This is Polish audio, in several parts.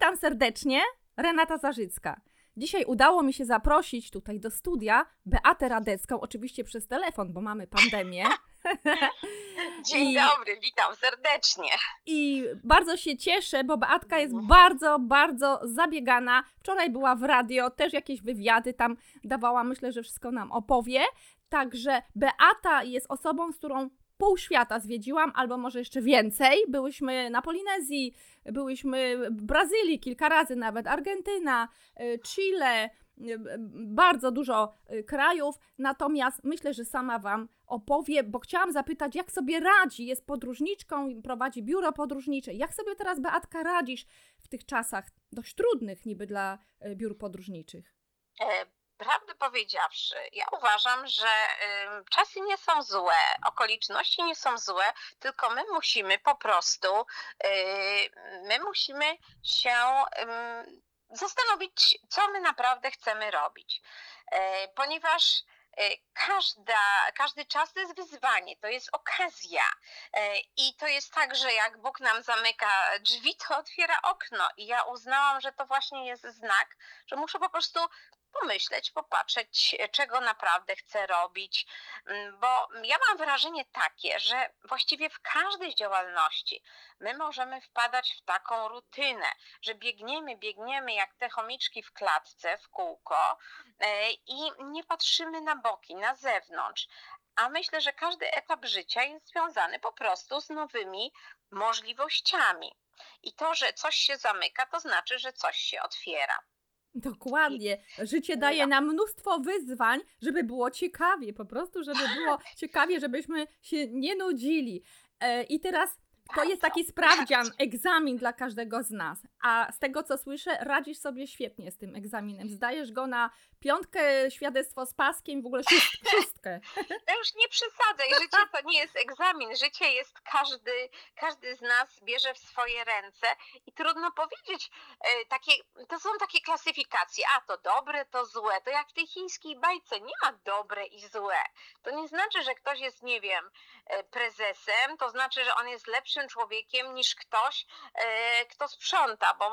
Witam serdecznie, Renata Zarzycka. Dzisiaj udało mi się zaprosić tutaj do studia Beatę Radecką, oczywiście przez telefon, bo mamy pandemię. Dzień I, dobry, witam serdecznie. I bardzo się cieszę, bo Beatka jest bardzo, bardzo zabiegana. Wczoraj była w radio, też jakieś wywiady tam dawała, myślę, że wszystko nam opowie. Także Beata jest osobą, z którą pół świata zwiedziłam, albo może jeszcze więcej. Byłyśmy na Polinezji, byłyśmy w Brazylii kilka razy nawet, Argentyna, y, Chile, y, bardzo dużo y, krajów. Natomiast myślę, że sama Wam opowie, bo chciałam zapytać, jak sobie radzi. Jest podróżniczką, prowadzi biuro podróżnicze. Jak sobie teraz, Beatka, radzisz w tych czasach dość trudnych niby dla biur podróżniczych? Powiedziawszy, ja uważam, że czasy nie są złe, okoliczności nie są złe, tylko my musimy po prostu, y, my musimy się zastanowić, co my naprawdę chcemy robić. E, ponieważ e, Każda, każdy czas to jest wyzwanie, to jest okazja. I to jest tak, że jak Bóg nam zamyka drzwi, to otwiera okno. I ja uznałam, że to właśnie jest znak, że muszę po prostu pomyśleć, popatrzeć, czego naprawdę chcę robić, mm, bo ja mam wrażenie takie, że właściwie w każdej działalności my możemy wpadać w taką rutynę, że biegniemy, biegniemy jak te chomiczki w klatce, w kółko e, i nie patrzymy na boki, na zewnątrz. A myślę, że każdy etap życia jest związany po prostu z nowymi możliwościami. I to, że coś się zamyka, to znaczy, że coś się otwiera. Dokładnie. Życie daje nam mnóstwo wyzwań, żeby było ciekawie, po prostu, żeby było ciekawie, żebyśmy się nie nudzili. E, I teraz to jest taki sprawdzian, egzamin dla każdego z nas. A z tego co słyszę, radzisz sobie świetnie z tym egzaminem. Zdajesz go na piątkę, świadectwo z paskiem, w ogóle szóstkę. No już nie przesadzaj, życie to nie jest egzamin. Życie jest każdy, każdy z nas bierze w swoje ręce i trudno powiedzieć, e, takie, to są takie klasyfikacje, a to dobre, to złe. To jak w tej chińskiej bajce, nie ma dobre i złe. To nie znaczy, że ktoś jest, nie wiem, e, prezesem, to znaczy, że on jest lepszym człowiekiem niż ktoś, e, kto sprząta, bo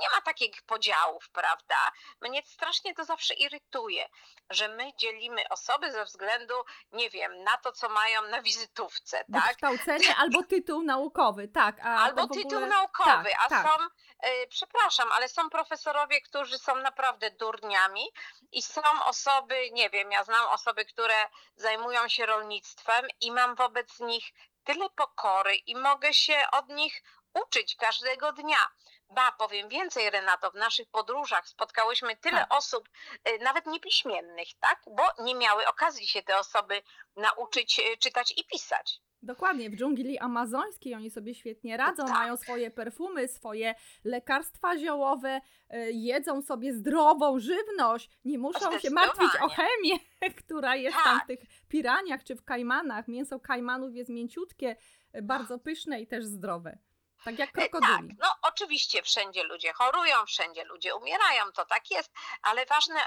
nie ma takich podziałów, prawda? Mnie strasznie to zawsze zawsze irytuje, że my dzielimy osoby ze względu, nie wiem, na to, co mają na wizytówce, tak? Wykształcenie albo tytuł naukowy, tak. albo ogóle... tytuł naukowy, tak, a tak. są, y, przepraszam, ale są profesorowie, którzy są naprawdę durniami i są osoby, nie wiem, ja znam osoby, które zajmują się rolnictwem i mam wobec nich tyle pokory i mogę się od nich uczyć każdego dnia. Ba, powiem więcej, Renato, w naszych podróżach spotkałyśmy tyle tak. osób, y, nawet niepiśmiennych, tak? Bo nie miały okazji się te osoby nauczyć y, czytać i pisać. Dokładnie, w dżungli amazońskiej oni sobie świetnie radzą, tak. mają swoje perfumy, swoje lekarstwa ziołowe, y, jedzą sobie zdrową żywność, nie muszą się martwić o chemię, która jest tak. tam w tych piraniach czy w kajmanach. Mięso kajmanów jest mięciutkie, bardzo pyszne i też zdrowe. Tak jak e, krokodyli. Tak, no oczywiście wszędzie ludzie chorują, wszędzie ludzie umierają, to tak jest, ale ważne,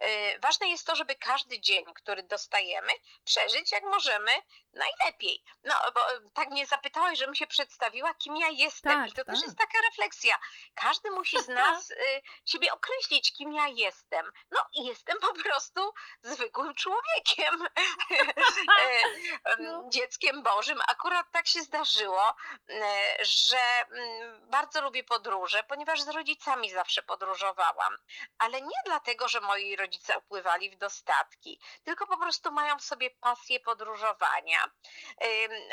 yy, ważne jest to, żeby każdy dzień, który dostajemy, przeżyć jak możemy najlepiej. No, bo tak mnie zapytałeś, żebym się przedstawiła, kim ja jestem. Tak, I to tak. też jest taka refleksja. Każdy musi z nas y, siebie określić, kim ja jestem. No i jestem po prostu zwykłym człowiekiem. E, no. Dzieckiem Bożym. Akurat tak się zdarzyło, że że mm, bardzo lubię podróże, ponieważ z rodzicami zawsze podróżowałam. Ale nie dlatego, że moi rodzice opływali w dostatki, tylko po prostu mają w sobie pasję podróżowania.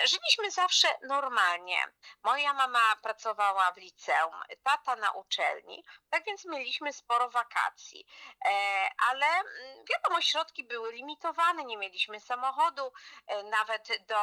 Żyliśmy zawsze normalnie. Moja mama pracowała w liceum, tata na uczelni, tak więc mieliśmy sporo wakacji. E, ale mm, wiadomo, środki były limitowane, nie mieliśmy samochodu, e, nawet do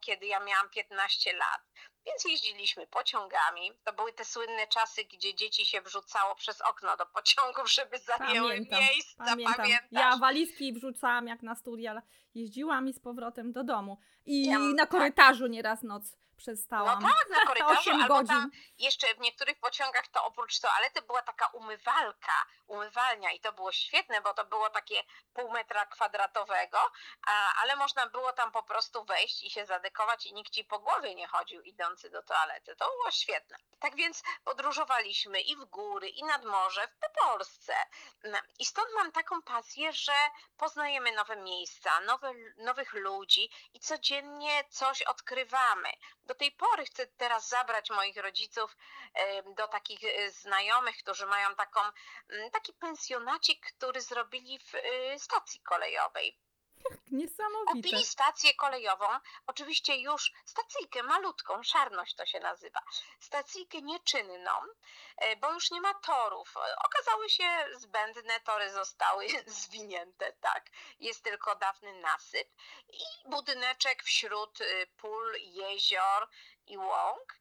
kiedy ja miałam 15 lat. Więc jeździliśmy pociągami. To były te słynne czasy, gdzie dzieci się wrzucało przez okno do pociągów, żeby zajęły pamiętam, miejsca. Pamiętam. Ja walizki wrzucałam jak na studia, jeździłam i z powrotem do domu. I ja, na korytarzu nieraz noc przestałam. No tak, na korytarzu, 8 albo godzin. tam jeszcze w niektórych pociągach to oprócz toalety była taka umywalka, umywalnia i to było świetne, bo to było takie pół metra kwadratowego, a, ale można było tam po prostu wejść i się zadekować i nikt ci po głowie nie chodził idący do toalety. To było świetne. Tak więc podróżowaliśmy i w góry, i nad morze, w Polsce. No, I stąd mam taką pasję, że poznajemy nowe miejsca, nowe, nowych ludzi i codziennie coś odkrywamy. Do tej pory chcę teraz zabrać moich rodziców do takich e, znajomych, którzy mają taką, taki pensjonacik, który zrobili w e, stacji kolejowej. Niesamowite. Kupili stację kolejową, oczywiście już stacyjkę malutką, szarność to się nazywa, stacyjkę nieczynną, e, bo już nie ma torów. E, Okazały się zbędne, tory zostały zwinięte, tak. Jest tylko dawny nasyp i budyneczek wśród y, pól, jezior i łąk.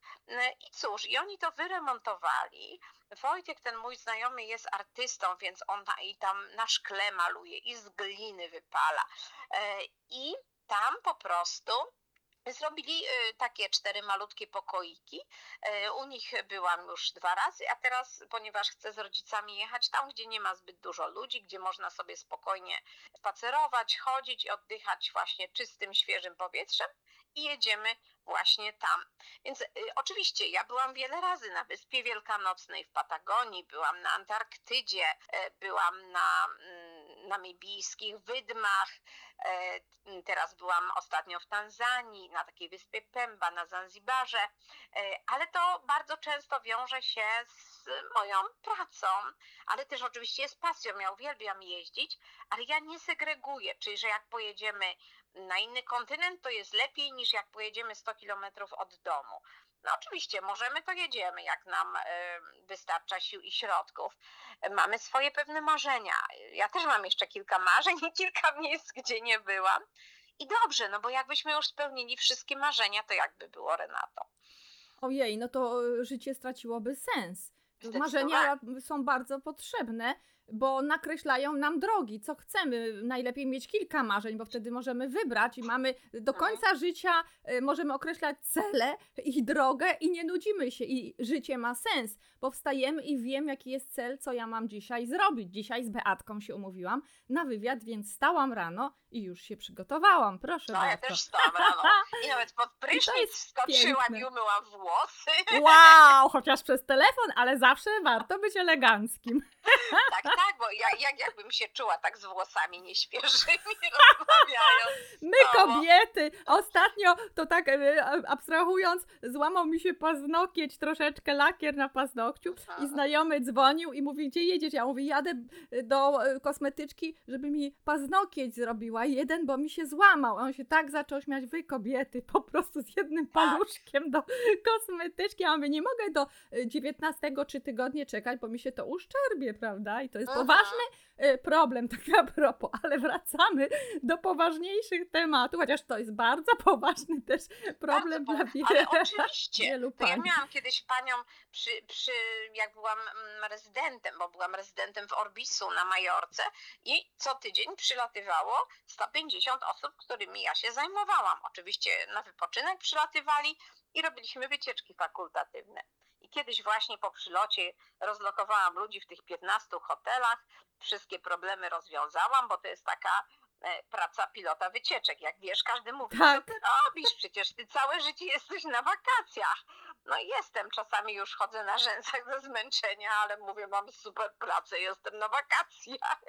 I cóż, i oni to wyremontowali. Wojtek, ten mój znajomy, jest artystą, więc on i tam na szkle maluje i z gliny wypala. E, I tam po prostu zrobili e, takie cztery malutkie pokoiki. E, U nich byłam już dwa razy, a teraz, ponieważ chcę z rodzicami jechać tam, gdzie nie ma zbyt dużo ludzi, gdzie można sobie spokojnie spacerować, chodzić i oddychać właśnie czystym, świeżym powietrzem i jedziemy właśnie tam. Więc y, oczywiście ja byłam wiele razy na Wyspie Wielkanocnej w Patagonii, byłam na Antarktydzie, e, byłam na mm, namibijskich wydmach, e, teraz byłam ostatnio w Tanzanii, na takiej wyspie Pemba, na Zanzibarze, e, ale to bardzo często wiąże się z moją pracą, ale też oczywiście z pasją. Ja uwielbiam jeździć, ale ja nie segreguję, czyli że jak pojedziemy na inny kontynent, to jest lepiej niż jak pojedziemy 100 kilometrów od domu. No oczywiście, możemy, to jedziemy, jak nam e, wystarcza sił i środków. Mamy swoje pewne marzenia. Ja też mam jeszcze kilka marzeń i kilka miejsc, gdzie nie byłam. I dobrze, no bo jakbyśmy już spełnili wszystkie marzenia, to jakby było Renato. Ojej, no to e, życie straciłoby sens. Marzenia są bardzo potrzebne, bo nakreślają nam drogi, co chcemy. Najlepiej mieć kilka marzeń, bo wtedy możemy wybrać i mamy do Mhm. końca życia e, możemy określać cele i drogę i nie nudzimy się i życie ma sens, bo wstajemy i wiem jaki jest cel, co ja mam dzisiaj zrobić. Dzisiaj z Beatką się umówiłam na wywiad, więc stałam rano i już się przygotowałam. Proszę No ja bardzo. też wstałam rano i nawet pod prysznic wskoczyłam i umyłam włosy. Wow, chociaż przez telefon, ale zawsze warto być eleganckim. Tak, tak, bo ja, jak, jakbym się czuła tak z włosami nieświeżymi rozmawiając. My No. kobiety! Ostatnio to tak e, abstrahując, złamał mi się paznokieć, troszeczkę lakier na paznokciu i znajomy dzwonił i mówi, gdzie jedziesz? Ja mówię, jadę do e, kosmetyczki, żeby mi paznokieć zrobiła jeden, bo mi się złamał. A on się tak zaczął śmiać, wy kobiety, po prostu z jednym Tak. paluszkiem do kosmetyczki. Ja mówię, nie mogę do e, 19 czy tygodnie czekać, bo mi się to uszczerbie, prawda? I to jest Aha. poważny problem, tak a propos, ale wracamy do poważniejszych tematów, chociaż to jest bardzo poważny też problem Bardzo dla wielu, Ale oczywiście. wielu To ja miałam kiedyś panią przy, przy jak byłam mm, rezydentem, bo byłam rezydentem w Orbisu na Majorce i co tydzień przylatywało 150 osób, którymi ja się zajmowałam. Oczywiście na wypoczynek przylatywali i robiliśmy wycieczki fakultatywne. Kiedyś właśnie po przylocie rozlokowałam ludzi w tych 15 hotelach, wszystkie problemy rozwiązałam, bo to jest taka e, praca pilota wycieczek. Jak wiesz, każdy mówi, Tak. co ty robisz, przecież ty całe życie jesteś na wakacjach. No i jestem, czasami już chodzę na rzęsach ze zmęczenia, ale mówię, mam super pracę, jestem na wakacjach.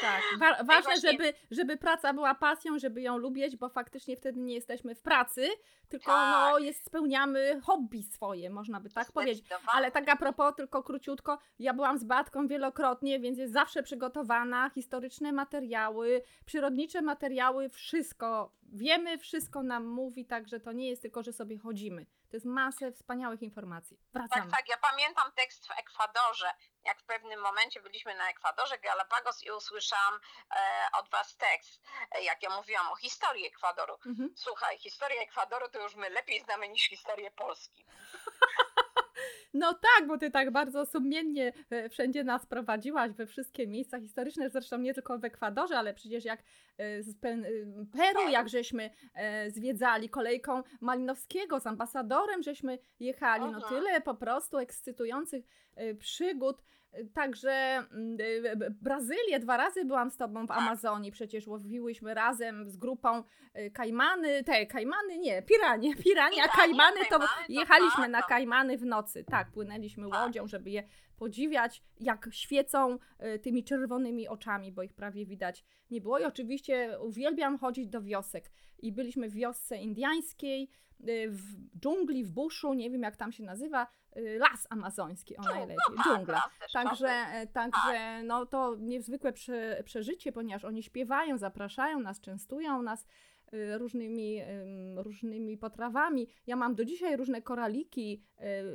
Tak, wa- ważne, właśnie- żeby, żeby praca była pasją, żeby ją lubić, bo faktycznie wtedy nie jesteśmy w pracy, tylko Tak. no, jest, spełniamy hobby swoje, można by tak powiedzieć. Ale tak a propos, tylko króciutko, ja byłam z Batką wielokrotnie, więc jest zawsze przygotowana, historyczne materiały, przyrodnicze materiały, wszystko. Wiemy, wszystko nam mówi, także to nie jest tylko, że sobie chodzimy. To jest masę wspaniałych informacji. Wracamy. Tak, tak, ja pamiętam tekst w Ekwadorze, jak w pewnym momencie byliśmy na Ekwadorze, Galapagos i usłyszałam e, od was tekst, e, jak ja mówiłam o historii Ekwadoru. Mhm. Słuchaj, historię Ekwadoru to już my lepiej znamy niż historię Polski. No tak, bo ty tak bardzo sumiennie e, wszędzie nas prowadziłaś, we wszystkie miejsca historyczne, zresztą nie tylko w Ekwadorze, ale przecież jak e, z e, Peru, jak żeśmy zwiedzali kolejką Malinowskiego z ambasadorem, żeśmy jechali, no tyle po prostu ekscytujących przygód. Także mm, b- Brazylię, dwa razy byłam z tobą w Tak. Amazonii, przecież łowiłyśmy razem z grupą e, kajmany, te kajmany, nie, piranie, piranie, a kajmany to to jechaliśmy tak, na to- kajmany w nocy, tak, płynęliśmy Tak. łodzią, żeby je podziwiać, jak świecą e, tymi czerwonymi oczami, bo ich prawie widać nie było. I oczywiście uwielbiam chodzić do wiosek. I byliśmy w wiosce indiańskiej, e, w dżungli, w buszu, nie wiem jak tam się nazywa, e, las amazoński, o najlepiej, no dżungla. też Także, także no to niezwykłe prze, przeżycie, ponieważ oni śpiewają, zapraszają nas, częstują nas różnymi, ym, różnymi potrawami. Ja mam do dzisiaj różne koraliki,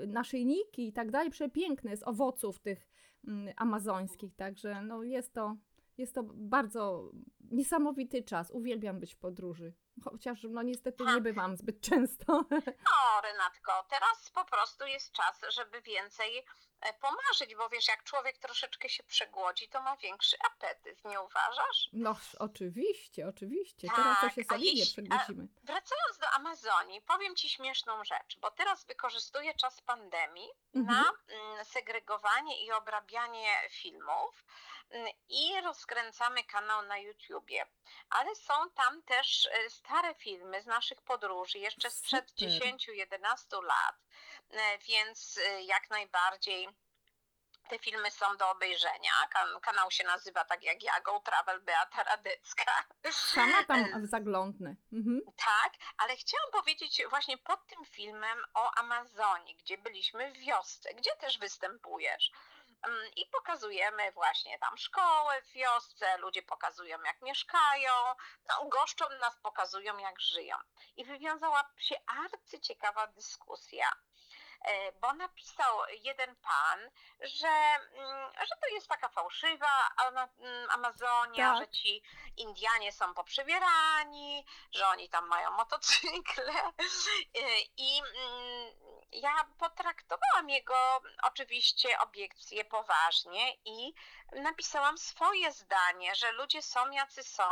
y, naszyjniki i tak dalej, przepiękne z owoców tych mm, amazońskich. Także no jest to, jest to bardzo niesamowity czas. Uwielbiam być w podróży. Chociaż no niestety nie Tak. bywam zbyt często. No, Renatko, teraz po prostu jest czas, żeby więcej e, pomarzyć, bo wiesz, jak człowiek troszeczkę się przegłodzi, to ma większy apetyt, nie uważasz? No oczywiście, oczywiście. Teraz to Tak, się solidnie przegłosimy. Wracając do Amazonii, powiem Ci śmieszną rzecz, bo teraz wykorzystuję czas pandemii Mhm. na mm, segregowanie i obrabianie filmów mm, i rozkręcamy kanał na Ale są tam też e, stare filmy z naszych podróży, jeszcze sprzed Super. 10-11 lat, E, więc e, jak najbardziej te filmy są do obejrzenia. Kan- kanał się nazywa tak jak ja, Go Travel Beata Radecka. Sama tam zaglądnę. Mhm. Tak, ale chciałam powiedzieć właśnie pod tym filmem o Amazonii, gdzie byliśmy w wiosce, gdzie też występujesz. Mm, I pokazujemy właśnie tam szkołę w wiosce, ludzie pokazują jak mieszkają, no, goszczą nas, pokazują jak żyją. I wywiązała się arcyciekawa dyskusja, bo napisał jeden pan, że, mm, że to jest taka fałszywa mm, Amazonia, Tak. że ci Indianie są poprzebierani, że oni tam mają motocykle Y, i mm, ja potraktowałam jego oczywiście obiekcje poważnie i napisałam swoje zdanie, że ludzie są jacy są.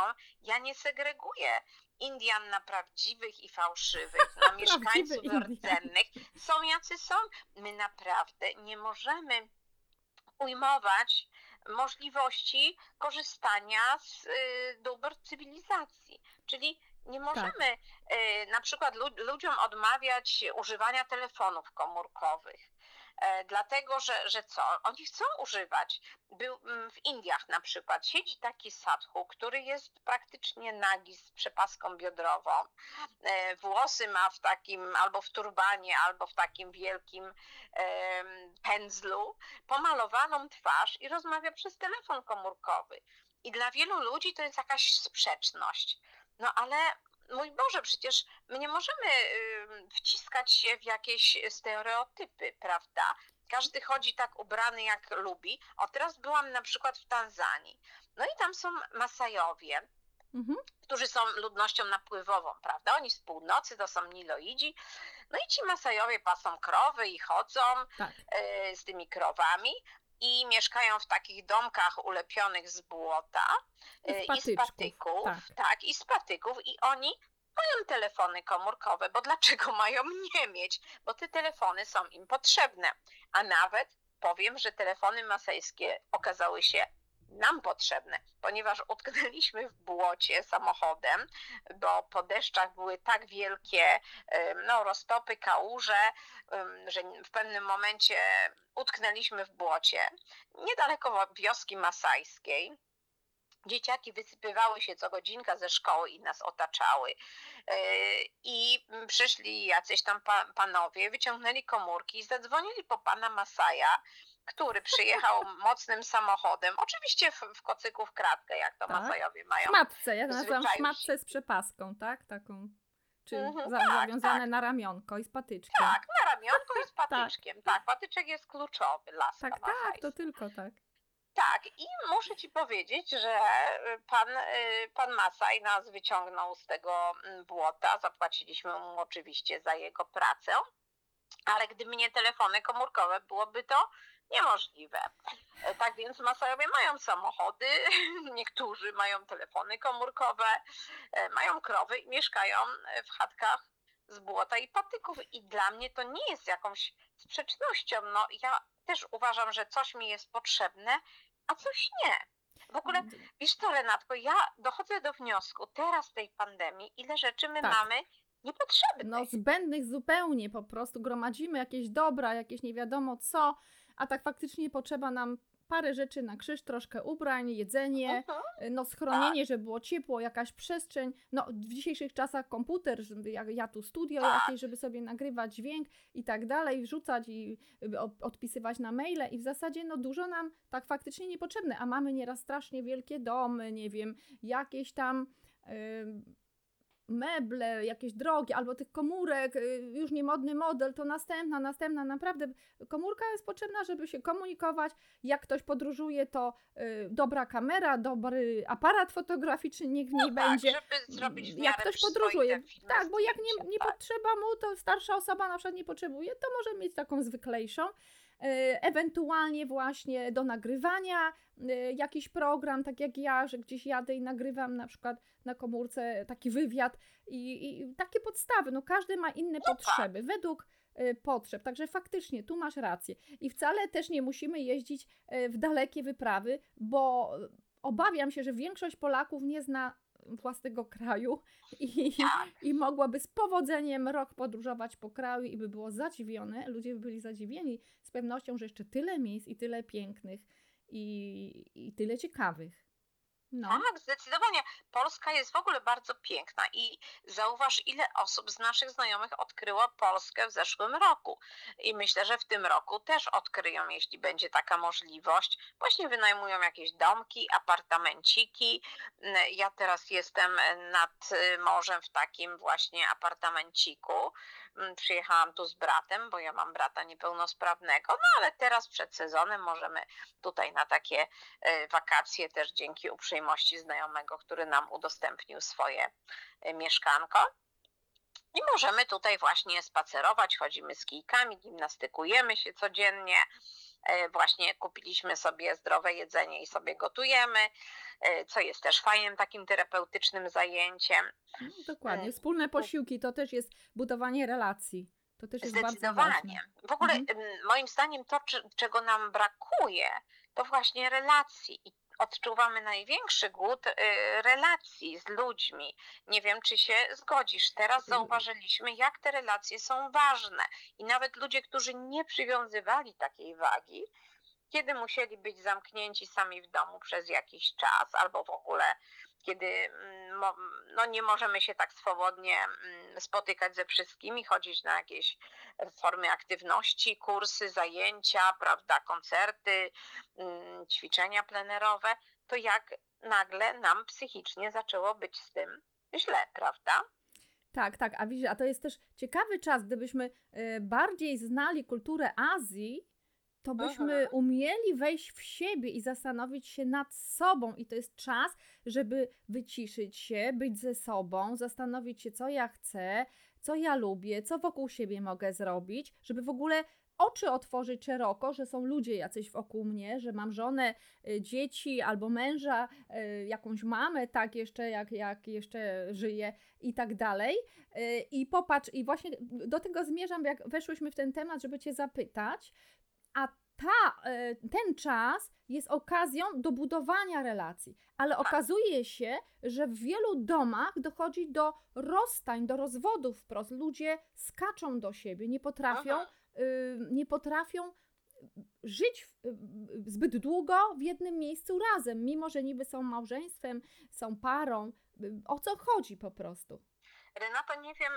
Ja nie segreguję Indian na prawdziwych i fałszywych, na mieszkańców rdzennych. Są jacy są. My naprawdę nie możemy ujmować możliwości korzystania z y, dóbr cywilizacji. Czyli nie możemy y, na przykład lu- ludziom odmawiać używania telefonów komórkowych. E, Dlatego, że, że co? Oni chcą używać. Był, mm, w Indiach na przykład siedzi taki sadhu, który jest praktycznie nagi z przepaską biodrową. E, Włosy ma w takim albo w turbanie, albo w takim wielkim pędzlu, pomalowaną twarz i rozmawia przez telefon komórkowy. I dla wielu ludzi to jest jakaś sprzeczność. No ale mój Boże, przecież my nie możemy wciskać się w jakieś stereotypy, prawda? Każdy chodzi tak ubrany jak lubi. O, teraz byłam na przykład w Tanzanii. No i tam są Masajowie, Mhm. którzy są ludnością napływową, prawda? Oni z północy to są Niloidzi. No i ci Masajowie pasą krowy i chodzą Tak. e, z tymi krowami i mieszkają w takich domkach ulepionych z błota I z i z patyczków, patyków, tak. tak, i z patyków i oni mają telefony komórkowe, bo dlaczego mają nie mieć? Bo te telefony są im potrzebne, a nawet powiem, że telefony masejskie okazały się nam potrzebne, ponieważ utknęliśmy w błocie samochodem, bo po deszczach były tak wielkie no, roztopy, kałuże, że w pewnym momencie utknęliśmy w błocie niedaleko wioski masajskiej. Dzieciaki wysypywały się co godzinka ze szkoły i nas otaczały. Yy, I przyszli jacyś tam pa- panowie, wyciągnęli komórki i zadzwonili po pana Masaja, który przyjechał mocnym samochodem. Oczywiście w, w kocyku w kratkę, jak to Tak. Masajowie mają. Szmatce, ja to nazywam zwyczaju szmatce z przepaską, tak? Taką. Czy Mhm, za, tak, zawiązane tak. na ramionko i z patyczkiem. Tak, na ramionku i z patyczkiem. Tak, patyczek jest kluczowy, laska tak, tak, to masajska. tylko tak. Tak, i muszę ci powiedzieć, że y, pan, y, pan Masaj nas wyciągnął z tego mm, błota. Zapłaciliśmy mu oczywiście za jego pracę. ale gdyby nie telefony komórkowe, byłoby to niemożliwe. E, Tak więc Masajowie mają samochody, niektórzy mają telefony komórkowe, e, mają krowy i mieszkają e, w chatkach z błota i patyków. I dla mnie to nie jest jakąś sprzecznością. No, ja też uważam, że coś mi jest potrzebne, a coś nie. W ogóle, wiesz co, Renatko, ja dochodzę do wniosku teraz tej pandemii, ile rzeczy my Tak. mamy niepotrzebnych. No zbędnych zupełnie po prostu. Gromadzimy jakieś dobra, jakieś nie wiadomo co, a tak faktycznie potrzeba nam parę rzeczy na krzyż, troszkę ubrań, jedzenie, Mhm. no schronienie, żeby było ciepło, jakaś przestrzeń. No w dzisiejszych czasach komputer, żeby jak ja tu studio Tak. jakieś, żeby sobie nagrywać dźwięk i tak dalej, wrzucać i o- odpisywać na maile i w zasadzie no dużo nam tak faktycznie niepotrzebne, a mamy nieraz strasznie wielkie domy, nie wiem, jakieś tam ym, meble, jakieś drogie, albo tych komórek, y, już niemodny model, to następna, następna, naprawdę komórka jest potrzebna, żeby się komunikować, jak ktoś podróżuje, to y, dobra kamera, dobry aparat fotograficzny niech w niej No tak, będzie. żeby zrobić w jak ktoś podróżuje. Tak, bo jak nie, nie tak. potrzeba mu, to starsza osoba na przykład nie potrzebuje, to może mieć taką zwyklejszą. E, Ewentualnie właśnie do nagrywania e, jakiś program, tak jak ja, że gdzieś jadę i nagrywam na przykład na komórce taki wywiad i, i takie podstawy. No każdy ma inne tak. potrzeby według e, potrzeb. Także faktycznie tu masz rację. I wcale też nie musimy jeździć w dalekie wyprawy, bo obawiam się, że większość Polaków nie zna własnego kraju i, Tak. i mogłaby z powodzeniem rok podróżować po kraju i by było zadziwione, ludzie by byli zadziwieni z pewnością, że jeszcze tyle miejsc i tyle pięknych i, i tyle ciekawych. No. Tak, zdecydowanie. Polska jest w ogóle bardzo piękna i zauważ, ile osób z naszych znajomych odkryło Polskę w zeszłym roku. I myślę, że w tym roku też odkryją, jeśli będzie taka możliwość. Właśnie wynajmują jakieś domki, apartamenciki. Mm, Ja teraz jestem nad y, morzem w takim właśnie apartamenciku. Mm, Przyjechałam tu z bratem, bo ja mam brata niepełnosprawnego, no ale teraz przed sezonem możemy tutaj na takie e, wakacje też dzięki uprzejmości znajomego, który nam udostępnił swoje e, mieszkanko. I możemy tutaj właśnie spacerować, chodzimy z kijkami, gimnastykujemy się codziennie. E, Właśnie kupiliśmy sobie zdrowe jedzenie i sobie gotujemy, e, co jest też fajnym takim terapeutycznym zajęciem. No, dokładnie. Mm. Wspólne posiłki to też jest budowanie relacji. To też jest bardzo Zdecydowanie. ważne. W ogóle Mhm. moim zdaniem to, czego nam brakuje, to właśnie relacji. I odczuwamy największy głód y, relacji z ludźmi. Nie wiem, czy się zgodzisz. Teraz Mm. zauważyliśmy, jak te relacje są ważne. I nawet ludzie, którzy nie przywiązywali takiej wagi, kiedy musieli być zamknięci sami w domu przez jakiś czas, albo w ogóle kiedy mm, no, nie możemy się tak swobodnie mm, spotykać ze wszystkimi, chodzić na jakieś formy aktywności, kursy, zajęcia, prawda, koncerty, mm, ćwiczenia plenerowe, to jak nagle nam psychicznie zaczęło być z tym źle, prawda? Tak, tak, a a to jest też ciekawy czas, gdybyśmy e, bardziej znali kulturę Azji, to byśmy Mhm. umieli wejść w siebie i zastanowić się nad sobą. I to jest czas, żeby wyciszyć się, być ze sobą, zastanowić się, co ja chcę, co ja lubię, co wokół siebie mogę zrobić, żeby w ogóle oczy otworzyć szeroko, że są ludzie jacyś wokół mnie, że mam żonę, y, dzieci albo męża, y, jakąś mamę, tak jeszcze, jak, jak jeszcze żyję i tak dalej. Y, I popatrz, i właśnie do tego zmierzam, jak weszłyśmy w ten temat, żeby Cię zapytać, a ta, y, ten czas jest okazją do budowania relacji, ale okazuje się, że w wielu domach dochodzi do rozstań, do rozwodów wprost. Ludzie skaczą do siebie, nie potrafią, y, nie potrafią żyć w, y, zbyt długo w jednym miejscu razem, mimo że niby są małżeństwem, są parą. Y, O co chodzi po prostu? Renato, nie wiem,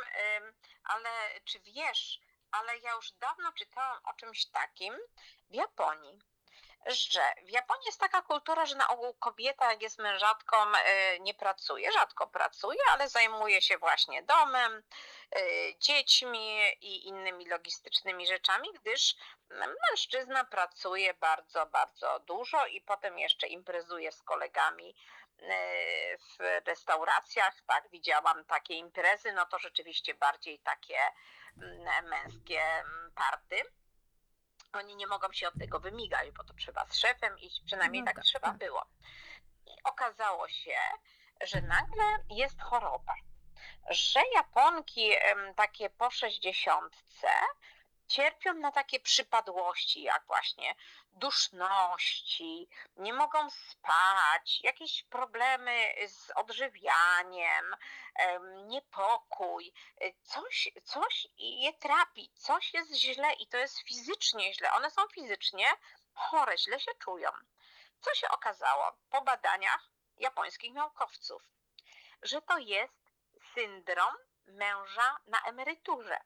ale czy wiesz, ale ja już dawno czytałam o czymś takim w Japonii, że w Japonii jest taka kultura, że na ogół kobieta, jak jest mężatką, y, nie pracuje, rzadko pracuje, ale zajmuje się właśnie domem, y, dziećmi i innymi logistycznymi rzeczami, gdyż mężczyzna pracuje bardzo, bardzo dużo i potem jeszcze imprezuje z kolegami y, w restauracjach, tak, widziałam takie imprezy, no to rzeczywiście bardziej takie męskie mm, party. Oni nie mogą się od tego wymigać, bo to trzeba z szefem iść, przynajmniej No tak, tak, trzeba tak. było. I okazało się, że nagle jest choroba, że Japonki takie po 60 cierpią na takie przypadłości, jak właśnie duszności, nie mogą spać, jakieś problemy z odżywianiem, em, niepokój, coś, coś je trapi, coś jest źle i to jest fizycznie źle. One są fizycznie chore, źle się czują. Co się okazało po badaniach japońskich naukowców? Że to jest syndrom męża na emeryturze.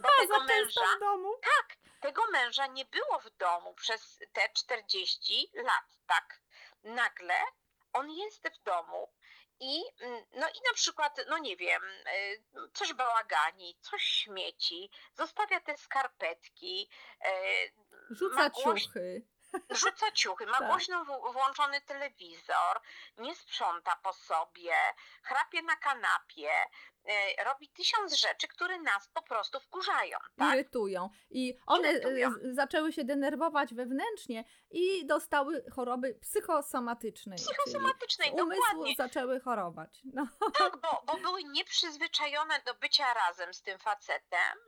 Bo tego męża, w domu. tak, tego męża nie było w domu przez te 40 lat, tak? Nagle on jest w domu i mm, no i na przykład, no nie wiem, y, coś bałagani, coś śmieci, zostawia te skarpetki, y, Rzuca głoś- ciuchy. rzuca ciuchy, ma Tak. głośno włączony telewizor, nie sprząta po sobie, chrapie na kanapie, robi tysiąc rzeczy, które nas po prostu wkurzają, tak? irytują. I one Irytują. e, z- zaczęły się denerwować wewnętrznie i dostały choroby psychosomatycznej. Psychosomatycznej, czyli umysł dokładnie. zaczęły chorować. No. Tak, bo, bo były nieprzyzwyczajone do bycia razem z tym facetem,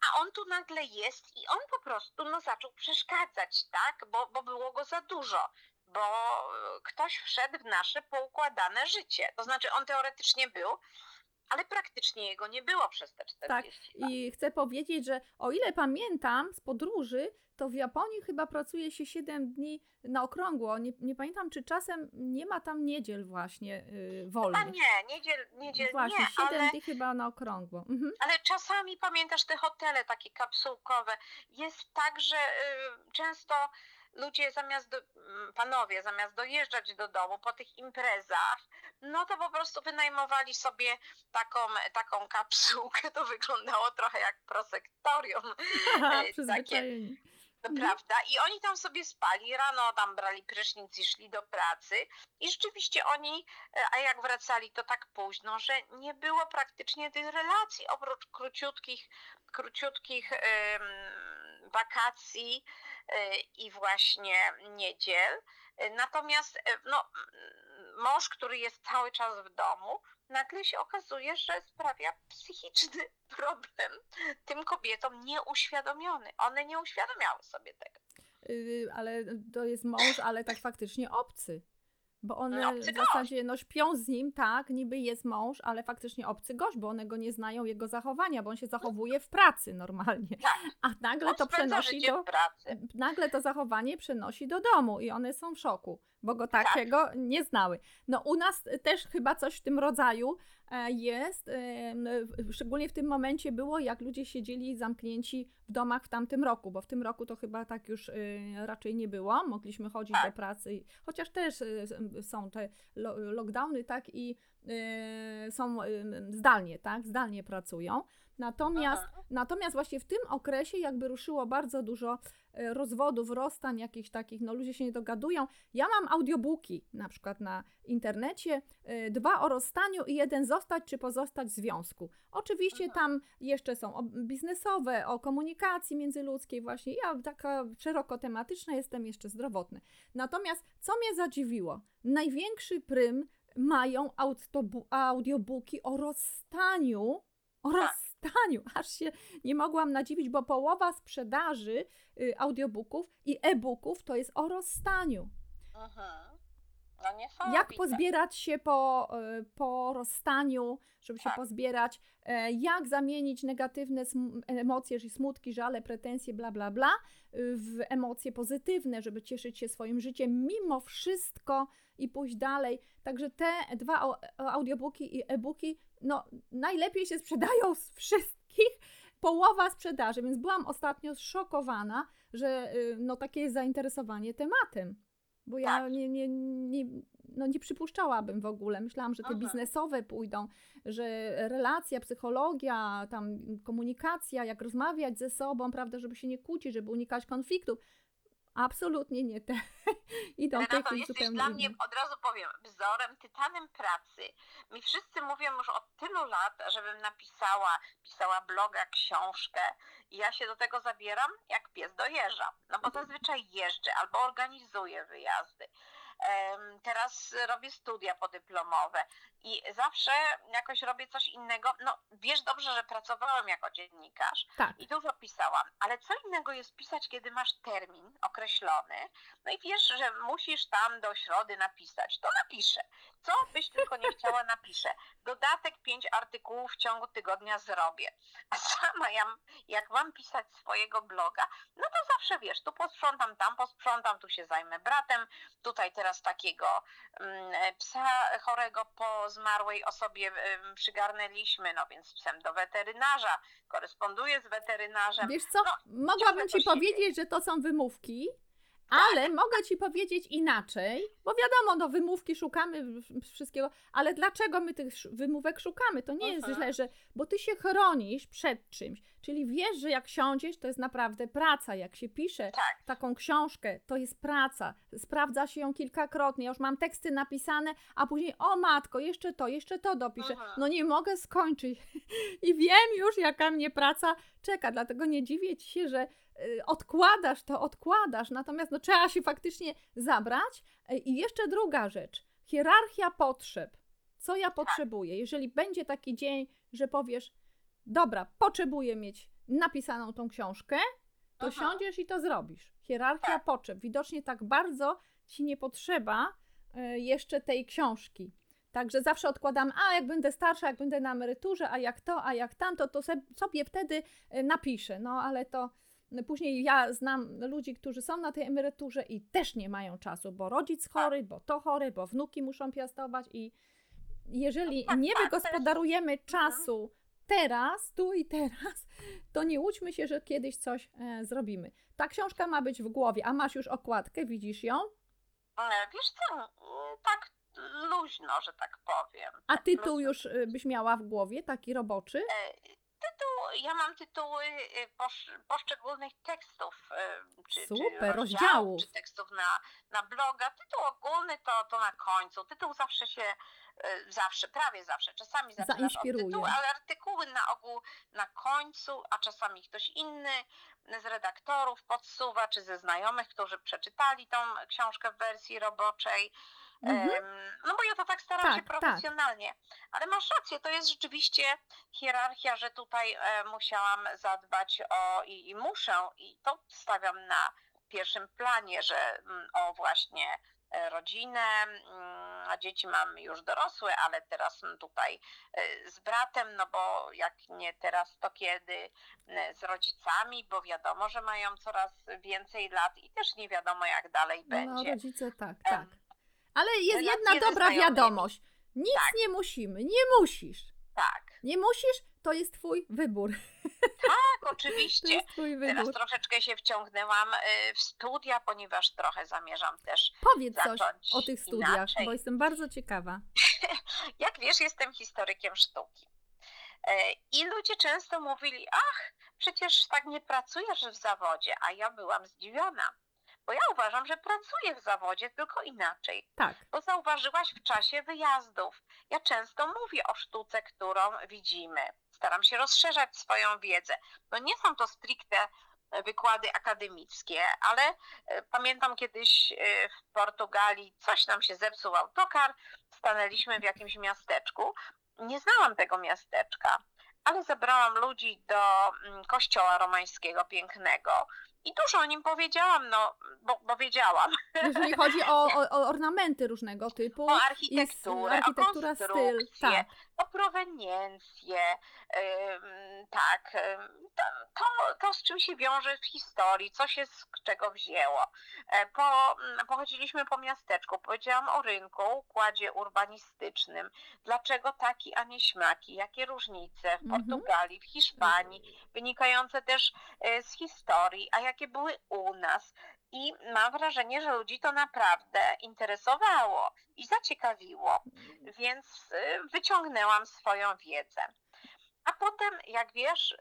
a on tu nagle jest i on po prostu no, zaczął przeszkadzać, tak? Bo, bo było go za dużo. Bo e, ktoś wszedł w nasze poukładane życie. To znaczy on teoretycznie był, ale praktycznie jego nie było przez te 40 lat. I chcę powiedzieć, że o ile pamiętam z podróży, to w Japonii chyba pracuje się 7 dni na okrągło. Nie, nie pamiętam, czy czasem nie ma tam niedziel właśnie yy, wolnych. nie, niedziel, niedziel Właśnie, nie, 7 ale, dni chyba na okrągło. Mhm. ale czasami pamiętasz te hotele takie kapsułkowe. Jest tak, że y, często ludzie zamiast, do, mm, panowie zamiast dojeżdżać do domu po tych imprezach, no to po prostu wynajmowali sobie taką, taką kapsułkę. To wyglądało trochę jak prosektorium. Haha, takie-. Mhm. Prawda? I oni tam sobie spali, rano tam brali prysznic i szli do pracy. I rzeczywiście oni, e, a jak wracali, to tak późno, że nie było praktycznie tych relacji, oprócz króciutkich, króciutkich wakacji e, i właśnie niedziel. Natomiast e, no, mąż, który jest cały czas w domu, nagle się okazuje, że sprawia psychiczny problem tym kobietom nieuświadomiony. One nie uświadomiały sobie tego. Yy, ale to jest mąż, ale tak faktycznie obcy. Bo one No, w zasadzie no, śpią z nim, tak, niby jest mąż, ale faktycznie obcy gość, bo one go nie znają, jego zachowania, bo on się zachowuje w pracy normalnie. Tak. A nagle to przenosi do, nagle to zachowanie przenosi do domu i one są w szoku, bo go takiego nie znały. No u nas też chyba coś w tym rodzaju e, jest, szczególnie w tym momencie było, jak ludzie siedzieli zamknięci w domach w tamtym roku, bo w tym roku to chyba tak już e, raczej nie było, mogliśmy chodzić Tak. do pracy, i- chociaż też e, s- są te lo- lockdowny, tak, i są zdalnie, tak, zdalnie pracują. Natomiast, Aha. natomiast właśnie w tym okresie jakby ruszyło bardzo dużo rozwodów, rozstań jakichś takich, no ludzie się nie dogadują. Ja mam audiobooki na przykład na internecie, e, dwa o rozstaniu i jeden zostać czy pozostać w związku. Oczywiście Aha. tam jeszcze są biznesowe, o komunikacji międzyludzkiej właśnie. Ja taka szeroko tematyczna jestem, jeszcze zdrowotne. Natomiast co mnie zadziwiło? Największy prym mają audiobooki o rozstaniu, o Tak. Rozstaniu. Aż się nie mogłam nadziwić, bo połowa sprzedaży y, audiobooków i e-booków to jest o rozstaniu. Mhm. No niesamowite. Jak pozbierać się po, y, po rozstaniu, żeby się Tak. pozbierać, e, jak zamienić negatywne emocje, czyli smutki, żale, pretensje, bla, bla, bla, y, w emocje pozytywne, żeby cieszyć się swoim życiem mimo wszystko i pójść dalej. Także te dwa au- audiobooki i e-booki, no najlepiej się sprzedają z wszystkich, połowa sprzedaży, więc byłam ostatnio zszokowana, że y, no takie jest zainteresowanie tematem. Bo ja Tak. nie, nie, nie, no nie przypuszczałabym w ogóle. Myślałam, że te Aha. biznesowe pójdą, że relacja, psychologia, tam komunikacja, jak rozmawiać ze sobą, prawda, żeby się nie kłócić, żeby unikać konfliktów. Absolutnie nie te. Idą Renato, jesteś zupełnie dla mnie, od razu powiem, wzorem, tytanem pracy. Mi wszyscy mówią już od tylu lat, żebym napisała, pisała bloga, książkę i ja się do tego zabieram jak pies do jeża. No bo zazwyczaj jeżdżę albo organizuję wyjazdy. Teraz robię studia podyplomowe i zawsze jakoś robię coś innego. No wiesz dobrze, że pracowałam jako dziennikarz Tak. i dużo pisałam, ale co innego jest pisać, kiedy masz termin określony, no i wiesz, że musisz tam do środy napisać, to napiszę. Co byś tylko nie chciała, napiszę. Dodatek pięć artykułów w ciągu tygodnia zrobię. A sama ja, jak mam pisać swojego bloga, no to zawsze wiesz, tu posprzątam, tam posprzątam, tu się zajmę bratem, tutaj teraz takiego mm, psa chorego po zmarłej osobie przygarnęliśmy, no więc psem do weterynarza, koresponduję z weterynarzem. Wiesz co, No, mogłabym ci powiedzieć, że to są wymówki, ale mogę ci powiedzieć inaczej, bo wiadomo, no wymówki szukamy wszystkiego, ale dlaczego my tych wymówek szukamy? To nie jest Mhm. źle, że, bo ty się chronisz przed czymś, czyli wiesz, że jak siądziesz, to jest naprawdę praca, jak się pisze Tak. taką książkę, to jest praca, sprawdza się ją kilkakrotnie, ja już mam teksty napisane, a później, o matko, jeszcze to, jeszcze to dopiszę, Mhm. no nie mogę skończyć i wiem już, jaka mnie praca czeka, dlatego nie dziwię ci się, że y, odkładasz to, odkładasz, natomiast no, trzeba się faktycznie zabrać. Y, I jeszcze druga rzecz, hierarchia potrzeb. Co ja potrzebuję? Jeżeli będzie taki dzień, że powiesz, dobra, potrzebuję mieć napisaną tą książkę, to Aha. siądziesz i to zrobisz. Hierarchia Tak. potrzeb. Widocznie tak bardzo ci nie potrzeba y, jeszcze tej książki. Także zawsze odkładam, a jak będę starsza, jak będę na emeryturze, a jak to, a jak tamto, to sobie wtedy y, napiszę. No ale to y, później ja znam ludzi, którzy są na tej emeryturze i też nie mają czasu, bo rodzic chory, bo to chory, bo wnuki muszą piastować i jeżeli tak, nie tak, wygospodarujemy czasu teraz, tu i teraz, to nie łudźmy się, że kiedyś coś e, zrobimy. Ta książka ma być w głowie, a masz już okładkę, widzisz ją? E, Wiesz co, mm, tak luźno, że tak powiem. A Tak tytuł już y, byś miała w głowie, taki roboczy? E, Tytuł, ja mam tytuły e, posz, poszczególnych tekstów, e, czy, czy Super, rozdziałów, rozdziałów. czy tekstów na, na bloga. Tytuł ogólny to, to na końcu. Tytuł zawsze się, e, zawsze, prawie zawsze, czasami zaczynasz od tytułu, ale artykuły na ogół na końcu, a czasami ktoś inny z redaktorów podsuwa, czy ze znajomych, którzy przeczytali tą książkę w wersji roboczej. Mhm. No bo ja to tak staram Tak, się tak. profesjonalnie. Ale masz rację, to jest rzeczywiście hierarchia, że tutaj e, musiałam zadbać o i, i muszę, i to stawiam na pierwszym planie, że mm, o właśnie e, rodzinę, mm, a dzieci mam już dorosłe, ale teraz tutaj e, z bratem, no bo jak nie teraz, to kiedy e, z rodzicami, bo wiadomo, że mają coraz więcej lat i też nie wiadomo jak dalej No, będzie. rodzice, tak, tak. Ale jest relacje jedna dobra wiadomość. Nic Tak. nie musimy, nie musisz. Tak, Nie musisz, to jest twój wybór. tak, To oczywiście. jest twój Teraz wybór. troszeczkę się wciągnęłam y, w studia, ponieważ trochę zamierzam też. Powiedz coś o tych studiach, inaczej. bo jestem bardzo ciekawa. Jak wiesz, jestem historykiem sztuki. E, I ludzie często mówili, ach, przecież tak nie pracujesz w zawodzie, a ja byłam zdziwiona. Bo ja uważam, że pracuję w zawodzie, tylko inaczej. Tak, Bo zauważyłaś w czasie wyjazdów. Ja często mówię o sztuce, którą widzimy. Staram się rozszerzać swoją wiedzę. No nie są to stricte e, wykłady akademickie, ale e, pamiętam kiedyś e, w Portugalii coś nam się zepsuł autokar, stanęliśmy w jakimś miasteczku. Nie znałam tego miasteczka, ale zabrałam ludzi do mm, kościoła romańskiego pięknego i dużo o nim powiedziałam, no bo, bo wiedziałam. jeżeli chodzi o, o, o ornamenty różnego typu. o architekturę, architektura, o styl, tak. O proweniencję, tak, to, to z czym się wiąże w historii, co się z czego wzięło. E, Po, mm, pochodziliśmy po miasteczku, powiedziałam o rynku, układzie urbanistycznym, dlaczego taki, a nie śmaki, jakie różnice w Mhm. Portugalii, w Hiszpanii, wynikające też e, z historii, a jakie były u nas. I mam wrażenie, że ludzi to naprawdę interesowało i zaciekawiło, więc y, wyciągnęłam swoją wiedzę. A potem, jak wiesz,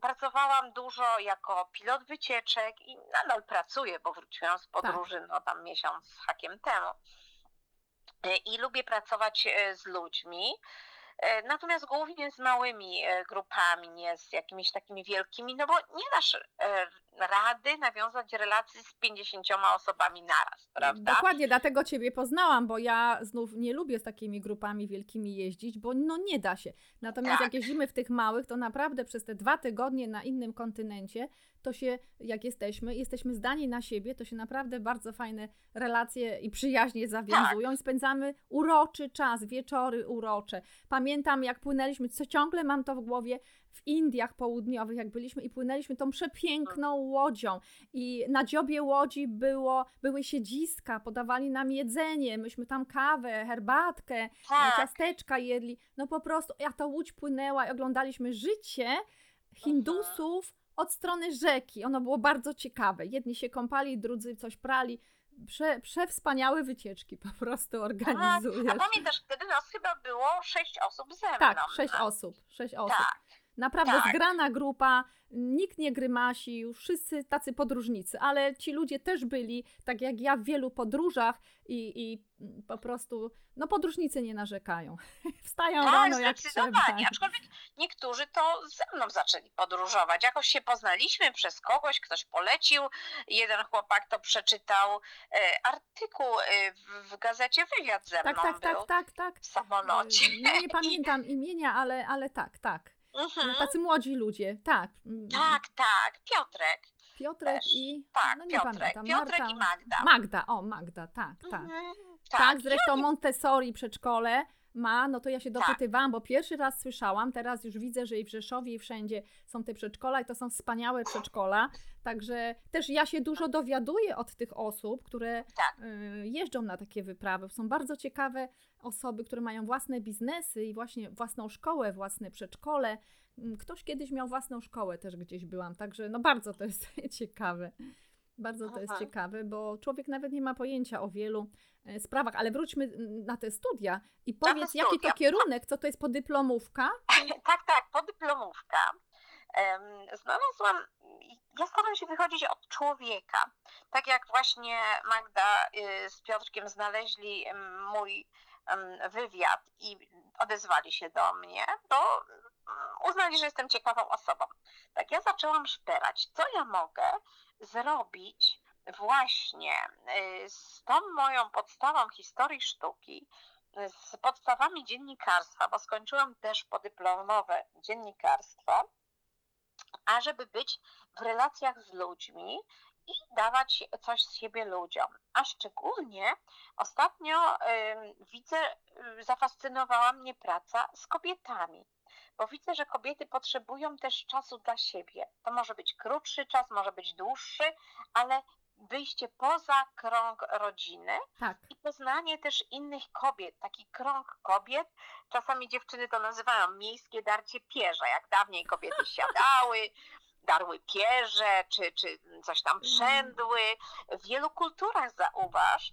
pracowałam dużo jako pilot wycieczek i nadal pracuję, bo wróciłam z podróży no tam miesiąc z hakiem temu. Y, I lubię pracować e, z ludźmi. E, Natomiast głównie z małymi e, grupami, nie z jakimiś takimi wielkimi, no bo nie dasz e, rady nawiązać relacji z 50 osobami naraz, prawda? Dokładnie, dlatego Ciebie poznałam, bo ja znów nie lubię z takimi grupami wielkimi jeździć, bo no nie da się. Natomiast Tak. jak jeździmy w tych małych, to naprawdę przez te dwa tygodnie na innym kontynencie, to się, jak jesteśmy, jesteśmy zdani na siebie, to się naprawdę bardzo fajne relacje i przyjaźnie zawiązują i spędzamy uroczy czas, wieczory urocze. Pamiętam, jak płynęliśmy, co ciągle mam to w głowie, w Indiach Południowych, jak byliśmy i płynęliśmy tą przepiękną łodzią i na dziobie łodzi było, były siedziska, podawali nam jedzenie, myśmy tam kawę, herbatkę, Tak. ciasteczka jedli. No po prostu, jak ta łódź płynęła i oglądaliśmy życie Hindusów od strony rzeki. Ono było bardzo ciekawe. Jedni się kąpali, drudzy coś prali. Prze, przewspaniałe wycieczki po prostu organizujesz. A pamiętasz, wtedy nas chyba było sześć osób ze mną. Tak, sześć osób, sześć osób. Tak, Naprawdę Tak. zgrana grupa, nikt nie grymasił, wszyscy tacy podróżnicy, ale ci ludzie też byli, tak jak ja, w wielu podróżach i, i po prostu, no podróżnicy nie narzekają. Wstają tak, rano jak zdecydowanie. Aczkolwiek niektórzy to ze mną zaczęli podróżować. Jakoś się poznaliśmy przez kogoś, ktoś polecił. Jeden chłopak to przeczytał e, artykuł e, w, gazecie Wywiad ze mną Tak, tak, był tak, tak, tak. w samolocie. No nie pamiętam imienia, ale, ale tak, tak. Mhm. Tacy młodzi ludzie, tak. Mm, Tak, tak, Piotrek. Piotrek też. i. Tak, no nie Piotrek. pamiętam. Piotrek Marta, i Magda. Magda, o, Magda, tak, tak. Mhm. Tak, i zresztą Montessori przedszkole ma, no to ja się Tak. dopytywałam, bo pierwszy raz słyszałam, teraz już widzę, że i w Rzeszowie i wszędzie są te przedszkola i to są wspaniałe przedszkola, także też ja się dużo dowiaduję od tych osób, które Tak. y, jeżdżą na takie wyprawy. Są bardzo ciekawe osoby, które mają własne biznesy i właśnie własną szkołę, własne przedszkole. Mm, Ktoś kiedyś miał własną szkołę, też gdzieś byłam, także no bardzo to jest ciekawe. Bardzo to jest Aha. ciekawe, bo człowiek nawet nie ma pojęcia o wielu e, sprawach, ale wróćmy na te studia i powiedz, jaki to studia. kierunek, co to jest podyplomówka? Tak, tak, podyplomówka. Znalazłam, ja staram się wychodzić od człowieka. Tak jak właśnie Magda y, z Piotrkiem znaleźli mój wywiad i odezwali się do mnie, to mm, uznali, że jestem ciekawą osobą. Tak ja zaczęłam szperać, co ja mogę zrobić właśnie y, z tą moją podstawą historii sztuki, z podstawami dziennikarstwa, bo skończyłam też podyplomowe dziennikarstwo, ażeby być w relacjach z ludźmi i dawać coś z siebie ludziom. A szczególnie ostatnio ym, widzę, y, zafascynowała mnie praca z kobietami. Bo widzę, że kobiety potrzebują też czasu dla siebie. To może być krótszy czas, może być dłuższy, ale wyjście poza krąg rodziny Tak, i poznanie też innych kobiet, taki krąg kobiet. Czasami dziewczyny to nazywają miejskie darcie pierza, jak dawniej kobiety siadały, darły pierze, czy, czy coś tam przędły. W wielu kulturach zauważ,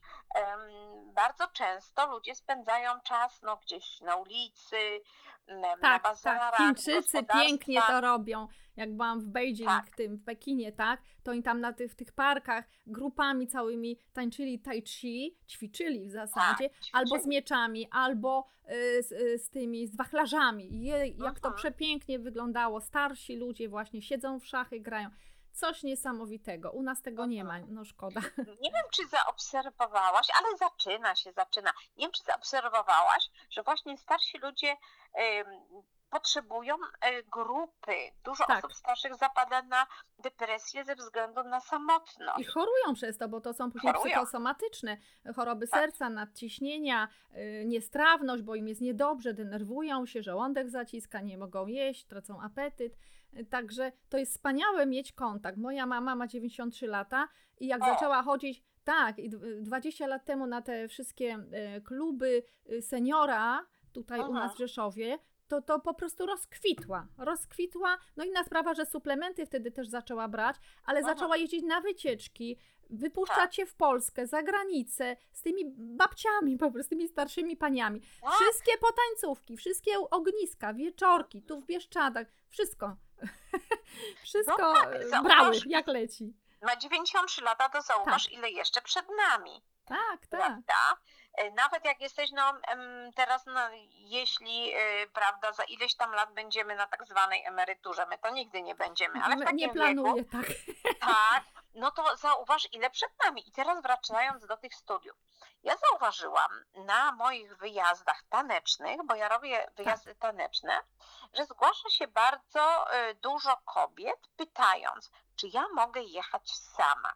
bardzo często ludzie spędzają czas no, gdzieś na ulicy, na tak, bazarach, tak. Chińczycy pięknie to robią. Jak byłam w Beijing, Tak. tym, w Pekinie, tak, to oni tam na tych, w tych parkach grupami całymi tańczyli tai chi, ćwiczyli w zasadzie, Tak, albo z ćwiczyli. mieczami, albo y, z, y, z tymi, z wachlarzami. Je, jak to Mhm. przepięknie wyglądało. Starsi ludzie właśnie siedzą w szachy, grają. Coś niesamowitego. U nas tego nie ma, no szkoda. Nie wiem, czy zaobserwowałaś, ale zaczyna się, zaczyna. Nie wiem, czy zaobserwowałaś, że właśnie starsi ludzie em, potrzebują e, grupy. Dużo Tak. osób starszych zapada na depresję ze względu na samotność. I chorują przez to, bo to są później Chorują. psychosomatyczne choroby Tak. serca, nadciśnienia, y, niestrawność, bo im jest niedobrze, denerwują się, żołądek zaciska, nie mogą jeść, tracą apetyt. Także to jest wspaniałe mieć kontakt. Moja mama ma 93 lata i jak O. zaczęła chodzić, tak, i dw- 20 lat temu na te wszystkie y, kluby y, seniora tutaj u Aha. nas w Rzeszowie, to, to po prostu rozkwitła. Rozkwitła. No inna sprawa, że suplementy wtedy też zaczęła brać, ale Aha. zaczęła jeździć na wycieczki, wypuszczać Tak. w Polskę, za granicę, z tymi babciami, po prostu z tymi starszymi paniami. Tak. Wszystkie potańcówki, wszystkie ogniska, wieczorki, tu w Bieszczadach, wszystko. wszystko tak, e, brały, jak leci. Ma 93 lata, to zauważ, ile jeszcze przed nami. Tak, tak. prawda? E, Nawet jak jesteś, no teraz, no, jeśli, e, prawda, za ileś tam lat będziemy na tak zwanej emeryturze, my to nigdy nie będziemy, ale w takim nie wieku, planuję, tak. tak, no to zauważ, ile przed nami. I teraz wracając do tych studiów. Ja zauważyłam na moich wyjazdach tanecznych, bo ja robię wyjazdy taneczne, że zgłasza się bardzo e, dużo kobiet, pytając, czy ja mogę jechać sama.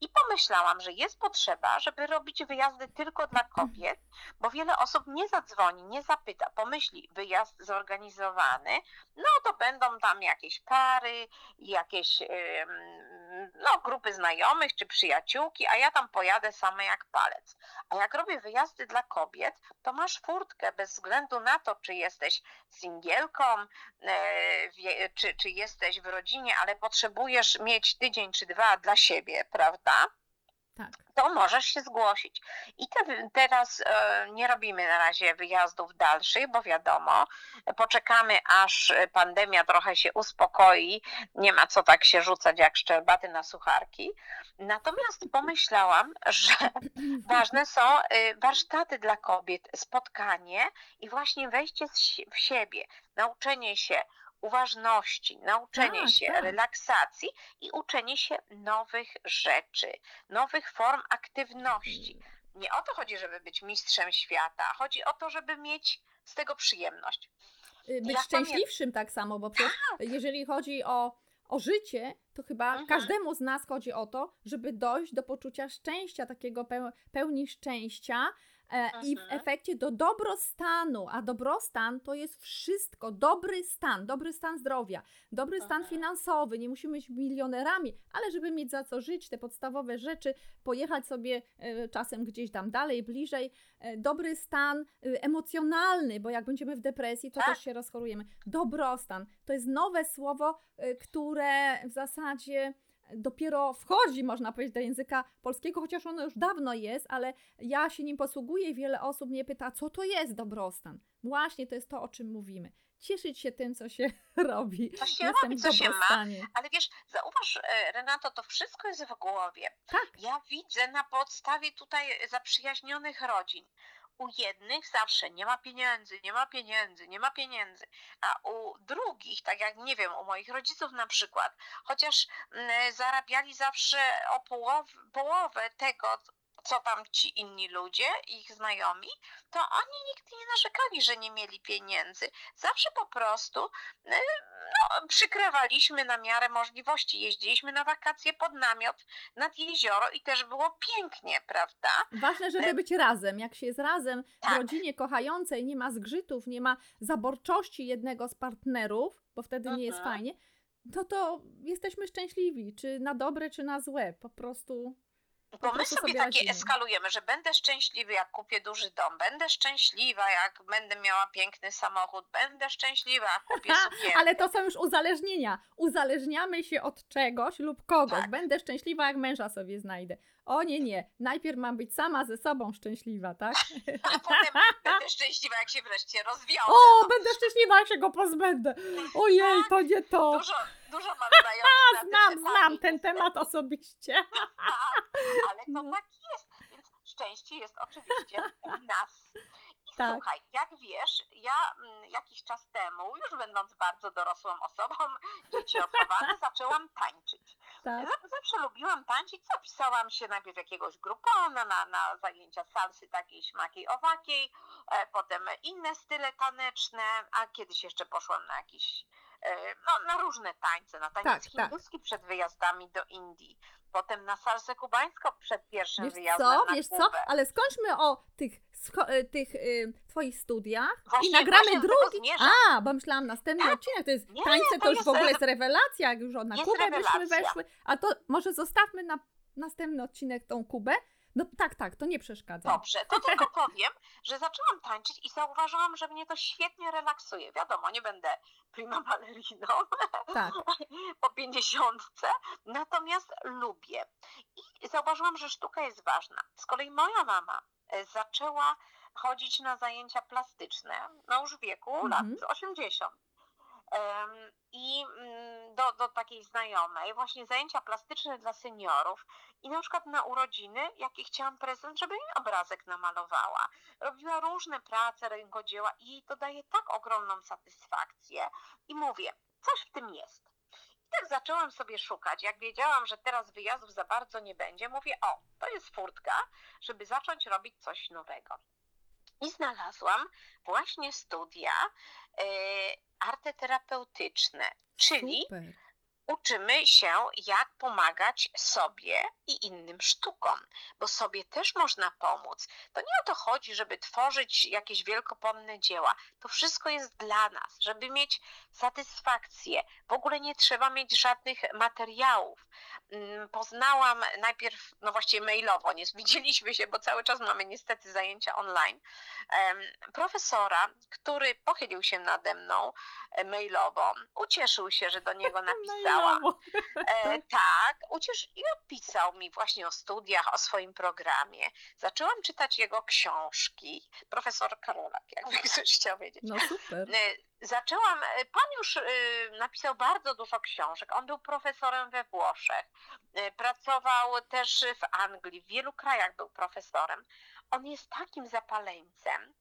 I pomyślałam, że jest potrzeba, żeby robić wyjazdy tylko dla kobiet, bo wiele osób nie zadzwoni, nie zapyta, pomyśli, wyjazd zorganizowany, no to będą tam jakieś pary, jakieś no, grupy znajomych czy przyjaciółki, a ja tam pojadę sama jak palec. A jak robię wyjazdy dla kobiet, to masz furtkę bez względu na to, czy jesteś singielką, e, czy, czy jesteś w rodzinie, ale potrzebujesz mieć tydzień czy dwa dla siebie, prawda? Tak. to możesz się zgłosić. I te, teraz e, nie robimy na razie wyjazdów dalszych, bo wiadomo, poczekamy aż pandemia trochę się uspokoi, nie ma co tak się rzucać jak szczerbaty na sucharki. Natomiast pomyślałam, że ważne są e, warsztaty dla kobiet, spotkanie i właśnie wejście w siebie, nauczenie się uważności, nauczenie Tak, się tak. relaksacji i uczenie się nowych rzeczy, nowych form aktywności. Nie o to chodzi, żeby być mistrzem świata, chodzi o to, żeby mieć z tego przyjemność. Y, być Ja szczęśliwszym tak samo, bo przecież jeżeli chodzi o, o życie, to chyba Mhm. każdemu z nas chodzi o to, żeby dojść do poczucia szczęścia, takiego peł, pełni szczęścia i w efekcie do dobrostanu, a dobrostan to jest wszystko, dobry stan, dobry stan zdrowia, dobry stan finansowy, nie musimy być milionerami, ale żeby mieć za co żyć, te podstawowe rzeczy, pojechać sobie e, czasem gdzieś tam dalej, bliżej, e, dobry stan e, emocjonalny, bo jak będziemy w depresji, to Tak. też się rozchorujemy. Dobrostan to jest nowe słowo, e, które w zasadzie dopiero wchodzi, można powiedzieć, do języka polskiego, chociaż ono już dawno jest, ale ja się nim posługuję i wiele osób mnie pyta, co to jest dobrostan. Właśnie to jest to, o czym mówimy. Cieszyć się tym, co się robi. Co się Jestem robi, co się ma. Ale wiesz, zauważ, e, Renato, to wszystko jest w głowie. Tak, Ja widzę na podstawie tutaj zaprzyjaźnionych rodzin. U jednych zawsze nie ma pieniędzy, nie ma pieniędzy, nie ma pieniędzy, a u drugich, tak jak nie wiem, u moich rodziców na przykład, chociaż mm, zarabiali zawsze o połow, połowę tego, co tam ci inni ludzie, ich znajomi, to oni nigdy nie narzekali, że nie mieli pieniędzy. Zawsze po prostu y, no, przykrywaliśmy na miarę możliwości. Jeździliśmy na wakacje pod namiot nad jezioro i też było pięknie, prawda? ważne, żeby być razem. Jak się jest razem w Tak. rodzinie kochającej, nie ma zgrzytów, nie ma zaborczości jednego z partnerów, bo wtedy nie jest Mhm. fajnie, to to jesteśmy szczęśliwi, czy na dobre, czy na złe. Po prostu Bo my sobie sobie takie eskalujemy, że będę szczęśliwy, jak kupię duży dom, będę szczęśliwa, jak będę miała piękny samochód, będę szczęśliwa, jak kupię sukienkę. Ale to są już uzależnienia. Uzależniamy się od czegoś lub kogoś. Tak. Będę szczęśliwa, jak męża sobie znajdę. O nie, nie. Najpierw mam być sama ze sobą szczęśliwa, tak? A potem będę szczęśliwa, jak się wreszcie rozwiążę. O, będę szczęśliwa, jak się go pozbędę. Ojej, to nie to. Dużo, dużo mam znajomych na Znam, etapie, znam ten temat osobiście. Ale to No. tak jest, więc szczęście jest oczywiście w nas. I Tak. słuchaj, jak wiesz, ja mm, jakiś czas temu, już będąc bardzo dorosłą osobą, dzieci odchowane, zaczęłam tańczyć. Tak. Zawsze lubiłam tańczyć, zapisałam się najpierw jakiegoś grupona na, na zajęcia salsy takiej, śmakiej, owakiej, e, potem inne style taneczne, a kiedyś jeszcze poszłam na jakiś, no na różne tańce, na taniec Tak, tak. hinduski przed wyjazdami do Indii, potem na salsę kubańską przed pierwszym Wiesz wyjazdem co, na wiesz co, Kubę. ale skończmy o tych, y, tych y, twoich studiach Właśnie- i nagramy drugi. A, bo myślałam następny Tak. odcinek, to jest Nie, tańce, to to już w ogóle jest rewelacja, jak już na Kubę byśmy weszły. A to może zostawmy na następny odcinek tą Kubę, No tak, tak, to nie przeszkadza. Dobrze, to tylko powiem, że zaczęłam tańczyć i zauważyłam, że mnie to świetnie relaksuje. Wiadomo, nie będę prima baleriną Tak. po pięćdziesiątce, natomiast lubię. I zauważyłam, że sztuka jest ważna. Z kolei moja mama e, zaczęła chodzić na zajęcia plastyczne, no już w wieku Mhm. lat 80. I mm, do, do takiej znajomej, właśnie zajęcia plastyczne dla seniorów. I na przykład na urodziny, jaki chciałam prezent, żeby mi obrazek namalowała. Robiła różne prace, rękodzieła i jej to daje tak ogromną satysfakcję. I mówię, coś w tym jest. I tak zaczęłam sobie szukać. Jak wiedziałam, że teraz wyjazdów za bardzo nie będzie, mówię, o, to jest furtka, żeby zacząć robić coś nowego. I znalazłam właśnie studia y, arteterapeutyczne, czyli Super. Uczymy się, jak pomagać sobie i innym sztukom, bo sobie też można pomóc. To nie o to chodzi, żeby tworzyć jakieś wielkopomne dzieła. To wszystko jest dla nas, żeby mieć satysfakcję. W ogóle nie trzeba mieć żadnych materiałów. Mm, Poznałam najpierw, no właściwie mailowo, nie widzieliśmy się, bo cały czas mamy niestety zajęcia online, profesora, który pochylił się nade mną e, mailowo, ucieszył się, że do niego napisałam. Mailowo. E, tak, uciesz i opisał mi właśnie o studiach, o swoim programie. Zaczęłam czytać jego książki. Profesor Karolak, jakby ktoś chciał wiedzieć. No super. E, Zaczęłam, e, pan już e, napisał bardzo dużo książek. On był profesorem we Włoszech. Pracował też w Anglii, w wielu krajach był profesorem. On jest takim zapaleńcem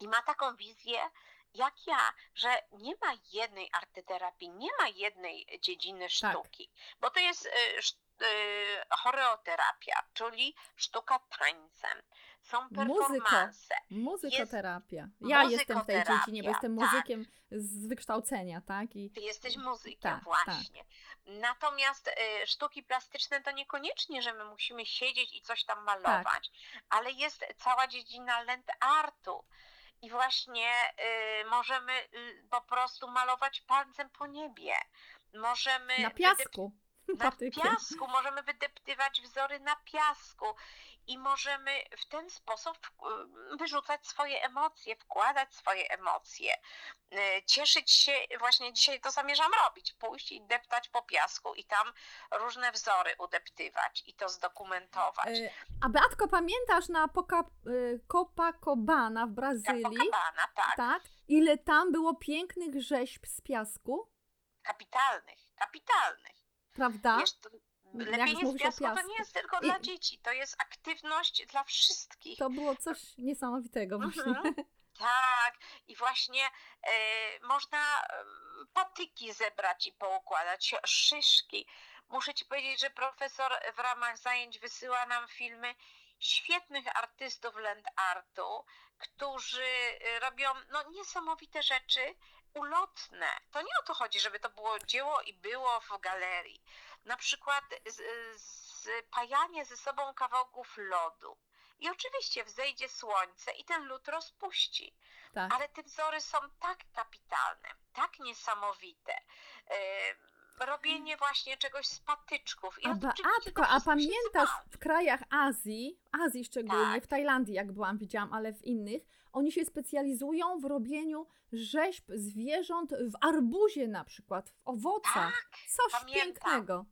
i ma taką wizję jak ja, że nie ma jednej artyterapii, nie ma jednej dziedziny Tak. sztuki, bo to jest sz- e, choreoterapia, czyli sztuka tańcem. Są Muzyko. performanse. Muzykoterapia. Ja jestem w tej dziedzinie, bo jestem tak. muzykiem z wykształcenia, tak? I Ty jesteś muzykiem, Tak, właśnie. Natomiast y, sztuki plastyczne to niekoniecznie, że my musimy siedzieć i coś tam malować, ale jest cała dziedzina land artu. I właśnie y, możemy y, po prostu malować palcem po niebie. Możemy na piasku. Na patykiem. piasku, możemy wydeptywać wzory na piasku i możemy w ten sposób y, wyrzucać swoje emocje, wkładać swoje emocje, y, cieszyć się, właśnie dzisiaj to zamierzam robić, pójść i deptać po piasku i tam różne wzory udeptywać i to zdokumentować. E, A Beatko, pamiętasz na Poca, y, Copacabana w Brazylii? Capocabana, tak, Tak? Ile tam było pięknych rzeźb z piasku, kapitalnych, kapitalnych. Prawda? Wiesz, to lepienie z o piasku to nie jest tylko I- dla dzieci, to jest aktywność dla wszystkich. To było coś niesamowitego właśnie. Mhm. Tak, i właśnie e, można patyki zebrać i poukładać, szyszki. Muszę ci powiedzieć, że profesor w ramach zajęć wysyła nam filmy świetnych artystów land artu, którzy e, robią no, niesamowite rzeczy, ulotne. To nie o to chodzi, żeby to było dzieło i było w galerii. Na przykład spajanie ze sobą kawałków lodu. I oczywiście wzejdzie słońce i ten lód rozpuści. Tak. Ale te wzory są tak kapitalne, tak niesamowite. E, robienie właśnie czegoś z patyczków. I A oczywiście to Beatko, a pamiętasz w krajach Azji, Azji szczególnie, Tak. w Tajlandii jak byłam, widziałam, ale w innych, oni się specjalizują w robieniu rzeźb zwierząt w arbuzie na przykład, w owocach. Tak, Coś pamiętam. pięknego.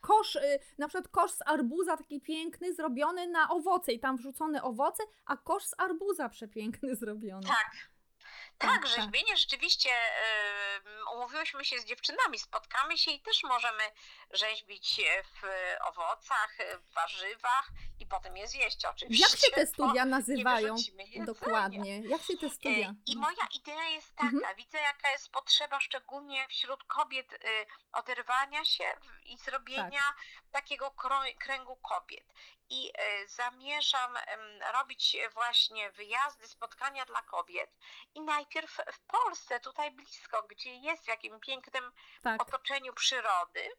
Kosz, y, na przykład kosz z arbuza taki piękny, zrobiony na owoce i tam wrzucone owoce, a kosz z arbuza przepiękny zrobiony. tak. Tak, rzeźbienie rzeczywiście, e, umówiłyśmy się z dziewczynami, spotkamy się i też możemy rzeźbić w owocach, w warzywach i potem je zjeść oczywiście. Jak się te studia nazywają? Dokładnie. Jak się te studia? Y, I moja idea jest taka, Mhm. widzę jaka jest potrzeba szczególnie wśród kobiet oderwania się i zrobienia Tak. takiego kręgu kobiet. I y, zamierzam robić właśnie wyjazdy, spotkania dla kobiet. I najpierw w Polsce, tutaj blisko, gdzie jest w jakim pięknym Tak. otoczeniu przyrody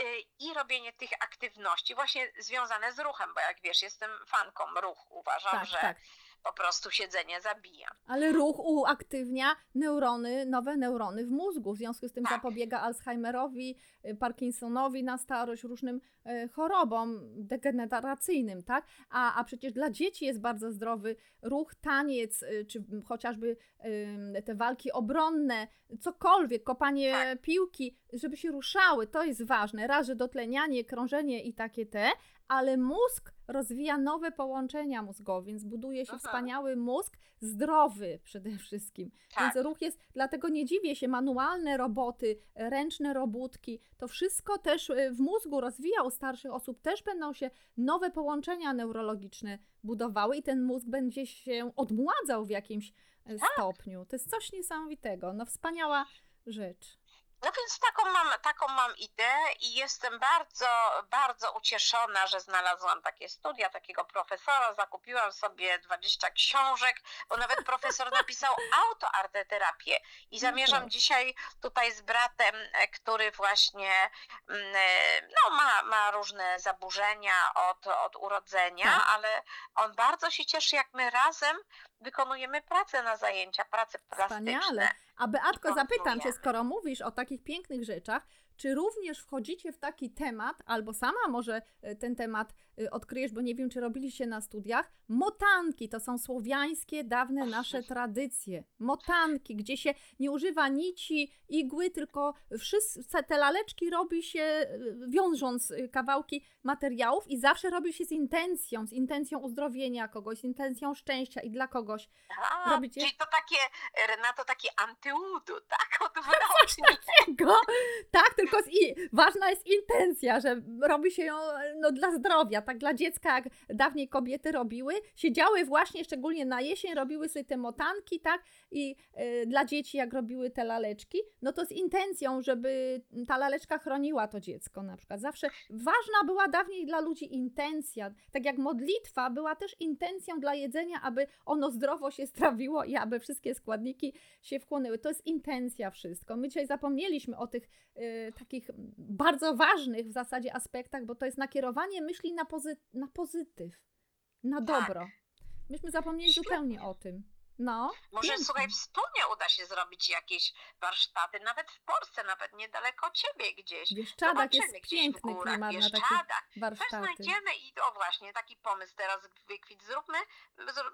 y, i robienie tych aktywności właśnie związane z ruchem, bo jak wiesz, jestem fanką ruchu. Uważam, Tak, że tak. Po prostu siedzenie zabija. Ale ruch uaktywnia neurony, nowe neurony w mózgu. W związku z tym Tak. zapobiega Alzheimerowi, y, Parkinsonowi na starość, różnym y, chorobom degeneracyjnym, tak? A, a przecież dla dzieci jest bardzo zdrowy ruch, taniec, y, czy chociażby te walki obronne, cokolwiek, kopanie Tak. piłki, żeby się ruszały. To jest ważne. Raz, że dotlenianie, krążenie i takie te, ale mózg rozwija nowe połączenia mózgowe, więc buduje się Aha. wspaniały mózg, zdrowy przede wszystkim. Tak. Więc ruch jest, dlatego nie dziwię się, manualne roboty, ręczne robótki, to wszystko też y, w mózgu rozwija u starszych osób, też będą się nowe połączenia neurologiczne budowały i ten mózg będzie się odmładzał w jakimś e, Tak. stopniu. To jest coś niesamowitego, no wspaniała rzecz. No więc taką mam, taką mam ideę i jestem bardzo, bardzo ucieszona, że znalazłam takie studia, takiego profesora, zakupiłam sobie 20 książek, bo nawet profesor napisał autoarteterapię i zamierzam proszę. dzisiaj tutaj z bratem, e, który właśnie mm, e, no, ma, ma różne zaburzenia od, od urodzenia, Tak. ale on bardzo się cieszy, jak my razem wykonujemy pracę na zajęcia, prace plastyczne. Wspaniale. A Beatko, zapytam cię, skoro mówisz o takich pięknych rzeczach, czy również wchodzicie w taki temat, albo sama może e, ten temat e, odkryjesz, bo nie wiem, czy robiliście na studiach, motanki, to są słowiańskie, dawne nasze tradycje. Motanki, gdzie się nie używa nici, igły, tylko wszystkie te laleczki robi się e, wiążąc kawałki materiałów i zawsze robi się z intencją, z intencją uzdrowienia kogoś, z intencją szczęścia i dla kogoś. A, Robicie? Czyli to takie, Renato, takie antyudu, tak? Odwrotnie. Go, tak, tylko z i, ważna jest intencja, że robi się ją no, dla zdrowia, tak dla dziecka, jak dawniej kobiety robiły, siedziały właśnie, szczególnie na jesień, robiły sobie te motanki, tak, i y, dla dzieci, jak robiły te laleczki, no to z intencją, żeby ta laleczka chroniła to dziecko na przykład. Zawsze ważna była dawniej dla ludzi intencja, tak jak modlitwa była też intencją dla jedzenia, aby ono zdrowo się strawiło i aby wszystkie składniki się wchłonęły. To jest intencja wszystko. My dzisiaj zapomnieliśmy o tych y, takich bardzo ważnych w zasadzie aspektach, bo to jest nakierowanie myśli na, pozy- na pozytyw, na Tak. dobro. Myśmy zapomnieli Świetnie. zupełnie o tym. No, Może pięknie. słuchaj, wspólnie uda się zrobić jakieś warsztaty, nawet w Polsce, nawet niedaleko ciebie gdzieś. Bieszczadach jest Zobaczymy gdzieś w piękny górach, klimat na takie Bieszczadach. Też warsztaty. znajdziemy i o właśnie, taki pomysł teraz wykwit. Zróbmy,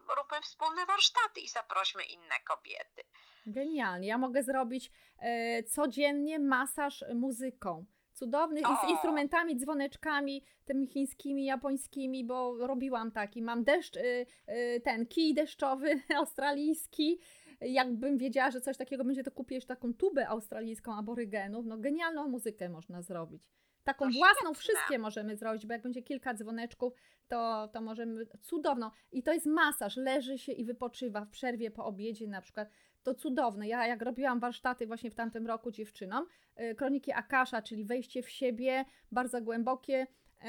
zróbmy wspólne warsztaty i zaprośmy inne kobiety. Genialnie. Ja mogę zrobić e, codziennie masaż muzyką. Cudowny, i z instrumentami, dzwoneczkami, tymi chińskimi, japońskimi, bo robiłam taki. Mam deszcz, y, y, ten kij deszczowy australijski. Jakbym wiedziała, że coś takiego będzie, to kupię jeszcze taką tubę australijską aborygenów. No genialną muzykę można zrobić. Taką No własną, wszystkie możemy zrobić, bo jak będzie kilka dzwoneczków, to, to możemy, cudowną. I to jest masaż, leży się i wypoczywa w przerwie po obiedzie na przykład. To cudowne. Ja jak robiłam warsztaty właśnie w tamtym roku dziewczynom, y, kroniki Akasza, czyli wejście w siebie, bardzo głębokie, y,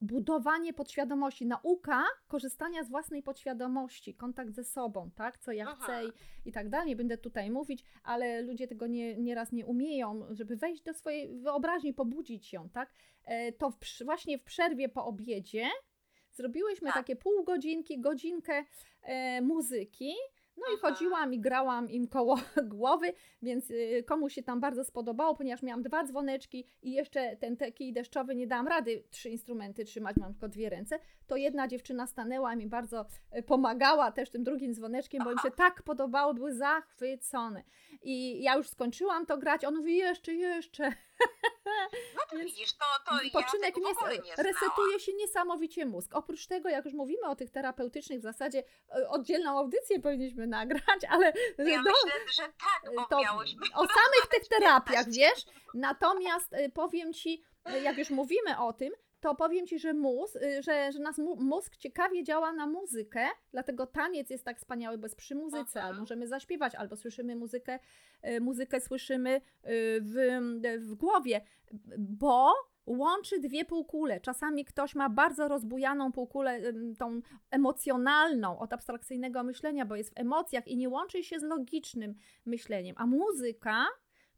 budowanie podświadomości, nauka korzystania z własnej podświadomości, kontakt ze sobą, tak, co ja Aha. chcę i, i tak dalej. Nie będę tutaj mówić, ale ludzie tego nie, nieraz nie umieją, żeby wejść do swojej wyobraźni, pobudzić ją, tak. E, To w, właśnie w przerwie po obiedzie zrobiłyśmy Tak. takie pół godzinki, godzinkę e, muzyki, no i Aha. chodziłam i grałam im koło głowy, więc y, komuś się tam bardzo spodobało, ponieważ miałam dwa dzwoneczki i jeszcze ten taki deszczowy nie dałam rady trzy instrumenty trzymać, mam tylko dwie ręce, to jedna dziewczyna stanęła i mi bardzo y, pomagała też tym drugim dzwoneczkiem, bo im się tak podobało, były zachwycone. I ja już skończyłam to grać, on mówi jeszcze, jeszcze. No to widzisz, to, to Wypoczynek ja nies- nie znałam. resetuje się niesamowicie mózg. Oprócz tego, jak już mówimy o tych terapeutycznych, w zasadzie e, oddzielną audycję powinniśmy nagrać, ale Ja no, myślę, że tak, bo to miałyśmy o samych tych terapiach, 15. wiesz? Natomiast y, powiem Ci, jak już mówimy o tym, to powiem Ci, że mózg, y, że, że nas mózg ciekawie działa na muzykę, dlatego taniec jest tak wspaniały, bo jest przy muzyce, Aha. albo możemy zaśpiewać, albo słyszymy muzykę, y, muzykę słyszymy y, w, w głowie, bo łączy dwie półkule. Czasami ktoś ma bardzo rozbujaną półkulę, tą emocjonalną, od abstrakcyjnego myślenia, bo jest w emocjach i nie łączy się z logicznym myśleniem. A muzyka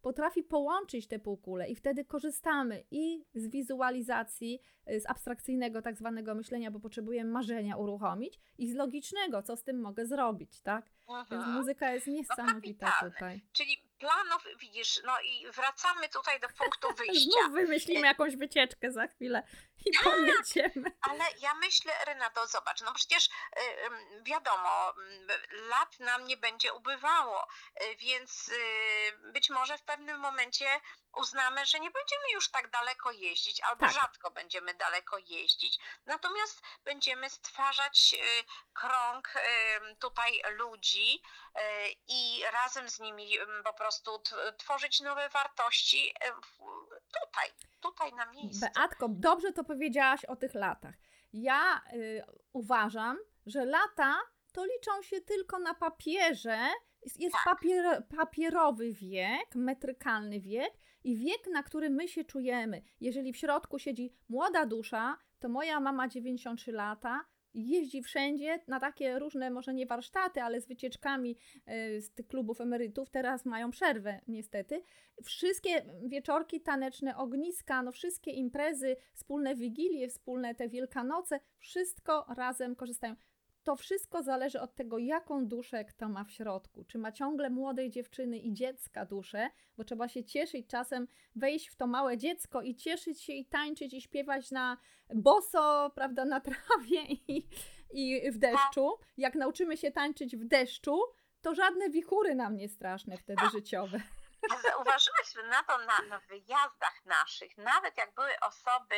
potrafi połączyć te półkule i wtedy korzystamy i z wizualizacji, y, z abstrakcyjnego tak zwanego myślenia, bo potrzebujemy marzenia uruchomić i z logicznego, co z tym mogę zrobić, tak? Więc Mhm. muzyka jest niesamowita kapitalne. tutaj. Czyli planów, widzisz, no i wracamy tutaj do punktu wyjścia. Znów wymyślimy jakąś wycieczkę za chwilę i pojedziemy. Ale ja myślę, Renato, zobacz, no przecież y, wiadomo, lat nam nie będzie ubywało, y, więc y, być może w pewnym momencie uznamy, że nie będziemy już tak daleko jeździć, albo Tak. rzadko będziemy daleko jeździć. Natomiast będziemy stwarzać y, krąg tutaj ludzi i razem z nimi po prostu tworzyć nowe wartości tutaj, tutaj na miejscu. Beatko, dobrze to powiedziałaś o tych latach. Ja y, uważam, że lata to liczą się tylko na papierze. Jest, jest Tak. papier, papierowy wiek, metrykalny wiek i wiek, na którym my się czujemy. Jeżeli w środku siedzi młoda dusza, to moja mama 93 lata, jeździ wszędzie na takie różne, może nie warsztaty, ale z wycieczkami y, z tych klubów emerytów. Teraz mają przerwę, niestety. Wszystkie wieczorki taneczne, ogniska, no wszystkie imprezy, wspólne wigilie, wspólne te wielkanoce, wszystko razem korzystają. To wszystko zależy od tego, jaką duszę kto ma w środku. Czy ma ciągle młodej dziewczyny i dziecka duszę, bo trzeba się cieszyć czasem, wejść w to małe dziecko i cieszyć się i tańczyć i śpiewać na boso, prawda, na trawie i, i w deszczu. Jak nauczymy się tańczyć w deszczu, to żadne wichury nam nie straszne wtedy życiowe. Zauważyłeś na to na, na wyjazdach naszych, nawet jak były osoby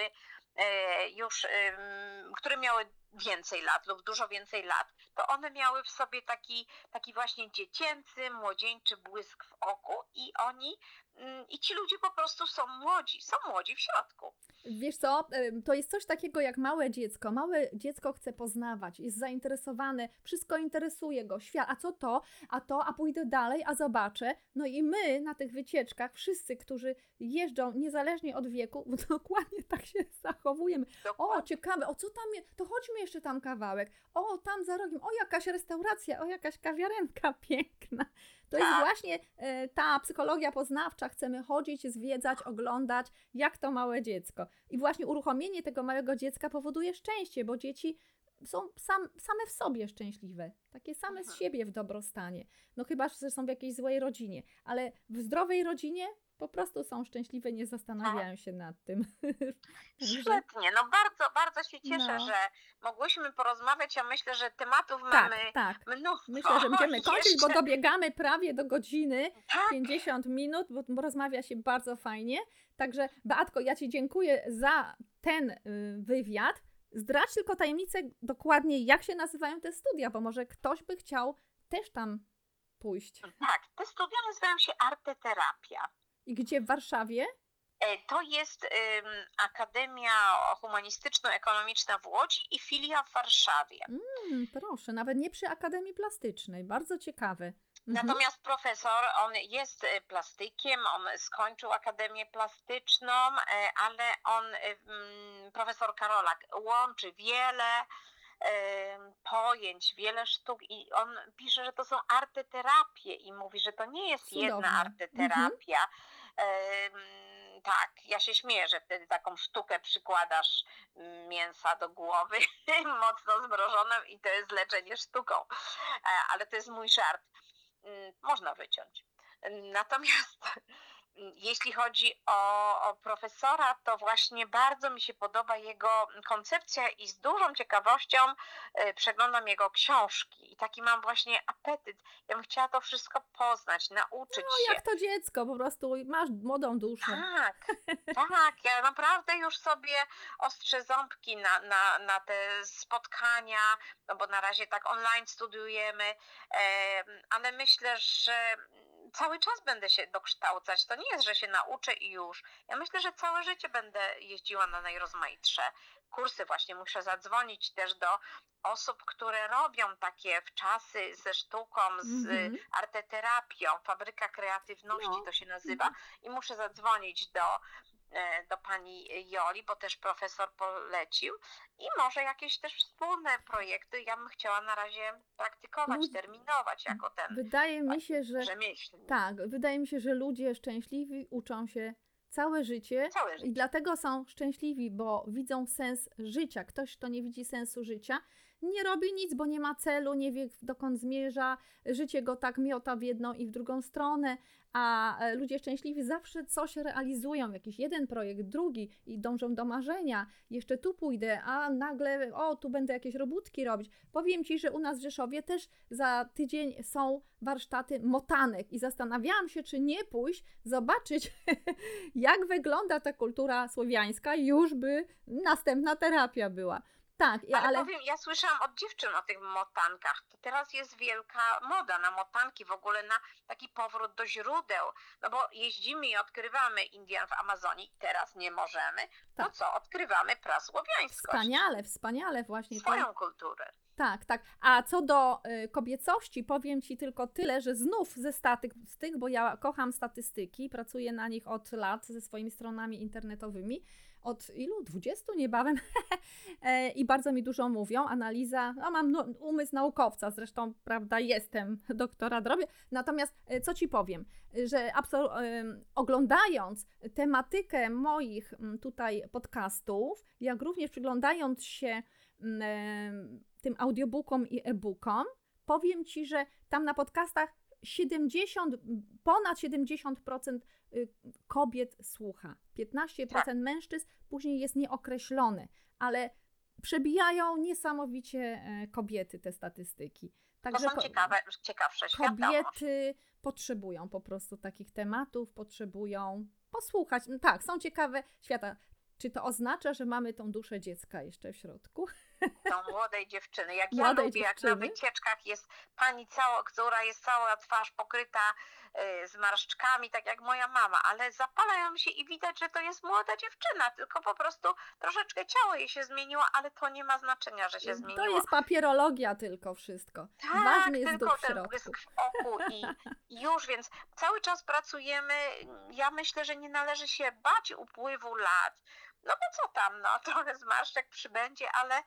e, już, em, które miały więcej lat lub dużo więcej lat, to one miały w sobie taki, taki właśnie dziecięcy, młodzieńczy błysk w oku i oni, mm, i ci ludzie po prostu są młodzi, są młodzi w środku. Wiesz co, to jest coś takiego jak małe dziecko. Małe dziecko chce poznawać, jest zainteresowane, wszystko interesuje go, świat, a co to, a to, a pójdę dalej, a zobaczę. No i my na tych wycieczkach, wszyscy, którzy jeżdżą niezależnie od wieku, dokładnie tak się zachowujemy. O, Dokładnie. ciekawe, o co tam jest, to chodźmy jeszcze tam kawałek. O, tam za rogiem, o jakaś restauracja, o jakaś kawiarenka piękna. To jest Tak. właśnie e, ta psychologia poznawcza. Chcemy chodzić, zwiedzać, oglądać, jak to małe dziecko. I właśnie uruchomienie tego małego dziecka powoduje szczęście, bo dzieci są sam, same w sobie szczęśliwe, takie same z Mhm. siebie w dobrostanie. No chyba, że są w jakiejś złej rodzinie, ale w zdrowej rodzinie po prostu są szczęśliwe, nie zastanawiają się nad tym. Świetnie, no bardzo, bardzo się cieszę, No. że mogłyśmy porozmawiać. Ja myślę, że tematów tak, mamy tak. mnóstwo. Myślę, że będziemy kończyć, bo dobiegamy prawie do godziny. Tak, 50 minut, bo, bo rozmawia się bardzo fajnie. Także Beatko, ja Ci dziękuję za ten y, wywiad. Zdradź tylko tajemnicę dokładnie, jak się nazywają te studia, bo może ktoś by chciał też tam pójść. tak, te studia nazywają się arteterapia. I gdzie w Warszawie? E, To jest ym, Akademia Humanistyczno-Ekonomiczna w Łodzi i filia w Warszawie. Mm, proszę, nawet nie przy Akademii Plastycznej. Bardzo ciekawe. Mhm. Natomiast profesor, on jest e, plastykiem, on skończył Akademię Plastyczną, e, ale on, e, mm, profesor Karolak, łączy wiele pojęć, wiele sztuk i on pisze, że to są arteterapie i mówi, że to nie jest Cudowne. jedna arteterapia. Em, tak, ja się śmieję, że wtedy taką sztukę przykładasz mm, mięsa do głowy, mocno zmrożoną i to jest leczenie sztuką. E, Ale to jest mój żart. Mm, Można wyciąć. Natomiast jeśli chodzi o, o profesora, to właśnie bardzo mi się podoba jego koncepcja i z dużą ciekawością e, przeglądam jego książki i taki mam właśnie apetyt. Ja bym chciała to wszystko poznać, nauczyć No się. jak to dziecko, po prostu masz młodą duszę. Tak, tak. Ja naprawdę już sobie ostrzę ząbki na, na, na te spotkania, no bo na razie tak online studiujemy, em, ale myślę, że cały czas będę się dokształcać. To nie jest, że się nauczę i już. Ja myślę, że całe życie będę jeździła na najrozmaitsze kursy. Właśnie muszę zadzwonić też do osób, które robią takie wczasy ze sztuką, z Mhm. arteterapią, fabryka kreatywności No. to się nazywa i muszę zadzwonić do do pani Joli, bo też profesor polecił i może jakieś też wspólne projekty ja bym chciała na razie praktykować, Lud- terminować jako ten Wydaje mi się, że rzemieślnik. tak, wydaje mi się, że ludzie szczęśliwi uczą się całe życie. Całe I życie. dlatego są szczęśliwi, bo widzą sens życia. Ktoś, kto nie widzi sensu życia, nie robi nic, bo nie ma celu, nie wie dokąd zmierza. Życie go tak miota w jedną i w drugą stronę, a e, ludzie szczęśliwi zawsze coś realizują, jakiś jeden projekt, drugi i dążą do marzenia. Jeszcze tu pójdę, a nagle, o, tu będę jakieś robótki robić. Powiem Ci, że u nas w Rzeszowie też za tydzień są warsztaty motanek i zastanawiałam się, czy nie pójść, zobaczyć, jak wygląda ta kultura słowiańska, już by następna terapia była. Tak, i- Ale, ale powiem, ja słyszałam od dziewczyn o tych motankach. To teraz jest wielka moda na motanki, w ogóle na taki powrót do źródeł. No bo jeździmy i odkrywamy Indian w Amazonii, teraz nie możemy. No Tak. co, odkrywamy prasłowiańskość. wspaniale, wspaniale właśnie. to- Swoją kulturę. Tak, tak. A co do y, kobiecości, powiem Ci tylko tyle, że znów ze statystyk, bo ja kocham statystyki, pracuję na nich od lat ze swoimi stronami internetowymi. Od ilu? 20 niebawem. E, I bardzo mi dużo mówią. Analiza, no mam no, umysł naukowca, zresztą, prawda, jestem doktora robię. Natomiast e, co Ci powiem, że oglądając tematykę moich tutaj podcastów, jak również przyglądając się em, tym audiobookom i e-bookom, powiem Ci, że tam na podcastach 70, ponad 70% y, kobiet słucha, 15% mężczyzn, później jest nieokreślone, ale przebijają niesamowicie e, kobiety te statystyki. To Także są ko- ciekawe, ciekawsze kobiety potrzebują po prostu takich tematów, potrzebują posłuchać. Tak, są ciekawe świata. Czy to oznacza, że mamy tą duszę dziecka jeszcze w środku? Są młodej dziewczyny. Jak ja Młodej lubię, jak dziewczyny. na wycieczkach jest pani cała, która jest cała twarz pokryta y, zmarszczkami, tak jak moja mama, ale zapalają się i widać, że to jest młoda dziewczyna, tylko po prostu troszeczkę ciało jej się zmieniło, ale to nie ma znaczenia, że się zmieniło. To jest papierologia tylko wszystko. Tak, Ważny jest tylko duch ten środku. błysk w oku i już, więc cały czas pracujemy. Ja myślę, że nie należy się bać upływu lat. No bo co tam, no trochę zmarszczek przybędzie, ale,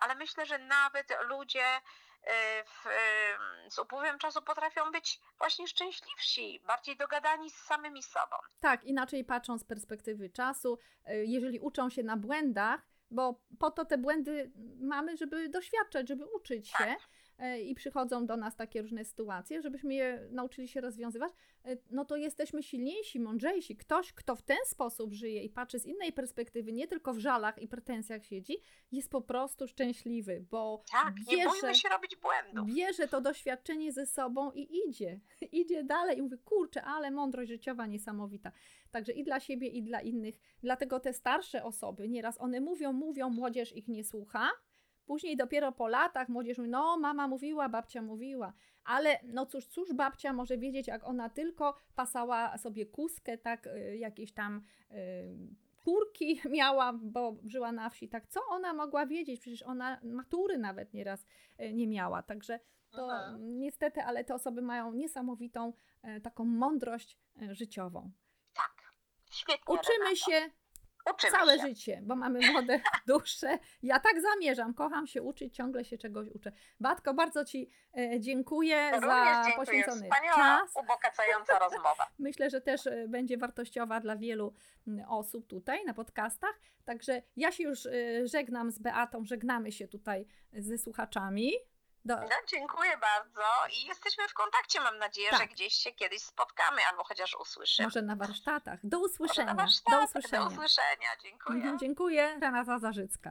ale myślę, że nawet ludzie y, w, y, z upływem czasu potrafią być właśnie szczęśliwsi, bardziej dogadani z samymi sobą. Tak, inaczej patrzą z perspektywy czasu, y, jeżeli uczą się na błędach, bo po to te błędy mamy, żeby doświadczać, żeby uczyć się. Tak. Y, I przychodzą do nas takie różne sytuacje, żebyśmy je nauczyli się rozwiązywać, y, no to jesteśmy silniejsi, mądrzejsi. Ktoś, kto w ten sposób żyje i patrzy z innej perspektywy, nie tylko w żalach i pretensjach siedzi, jest po prostu szczęśliwy, bo Tak, nie bierze, bójmy się robić błędów. bierze to doświadczenie ze sobą i idzie. Idzie dalej i mówi, kurczę, ale mądrość życiowa niesamowita. Także i dla siebie, i dla innych. Dlatego te starsze osoby, nieraz one mówią, mówią, młodzież ich nie słucha. Później dopiero po latach młodzież mówi, no mama mówiła, babcia mówiła. Ale no cóż, cóż babcia może wiedzieć, jak ona tylko pasała sobie kuskę, tak, y, jakieś tam y, kurki miała, bo żyła na wsi, tak co ona mogła wiedzieć? Przecież ona matury nawet nieraz y, nie miała. Także to Mhm. niestety, ale te osoby mają niesamowitą e, taką mądrość e, życiową. Tak, świetnie. Uczymy się Uczymy całe się. życie, bo mamy młode dusze. Ja tak zamierzam, kocham się uczyć, ciągle się czegoś uczę. Batko, bardzo Ci e, dziękuję Również za dziękuję. poświęcony Wspaniała, czas. ubogacająca rozmowa. Myślę, że też e, będzie wartościowa dla wielu osób tutaj na podcastach. Także ja się już e, żegnam z Beatą, żegnamy się tutaj ze słuchaczami. Do, No, dziękuję bardzo i jesteśmy w kontakcie. Mam nadzieję, Tak. że gdzieś się kiedyś spotkamy albo chociaż usłyszymy. może na warsztatach. Do Może na usłyszenia. warsztatach. Do usłyszenia. Do usłyszenia. Dziękuję. Mhm, Dziękuję. Renata Zarzycka.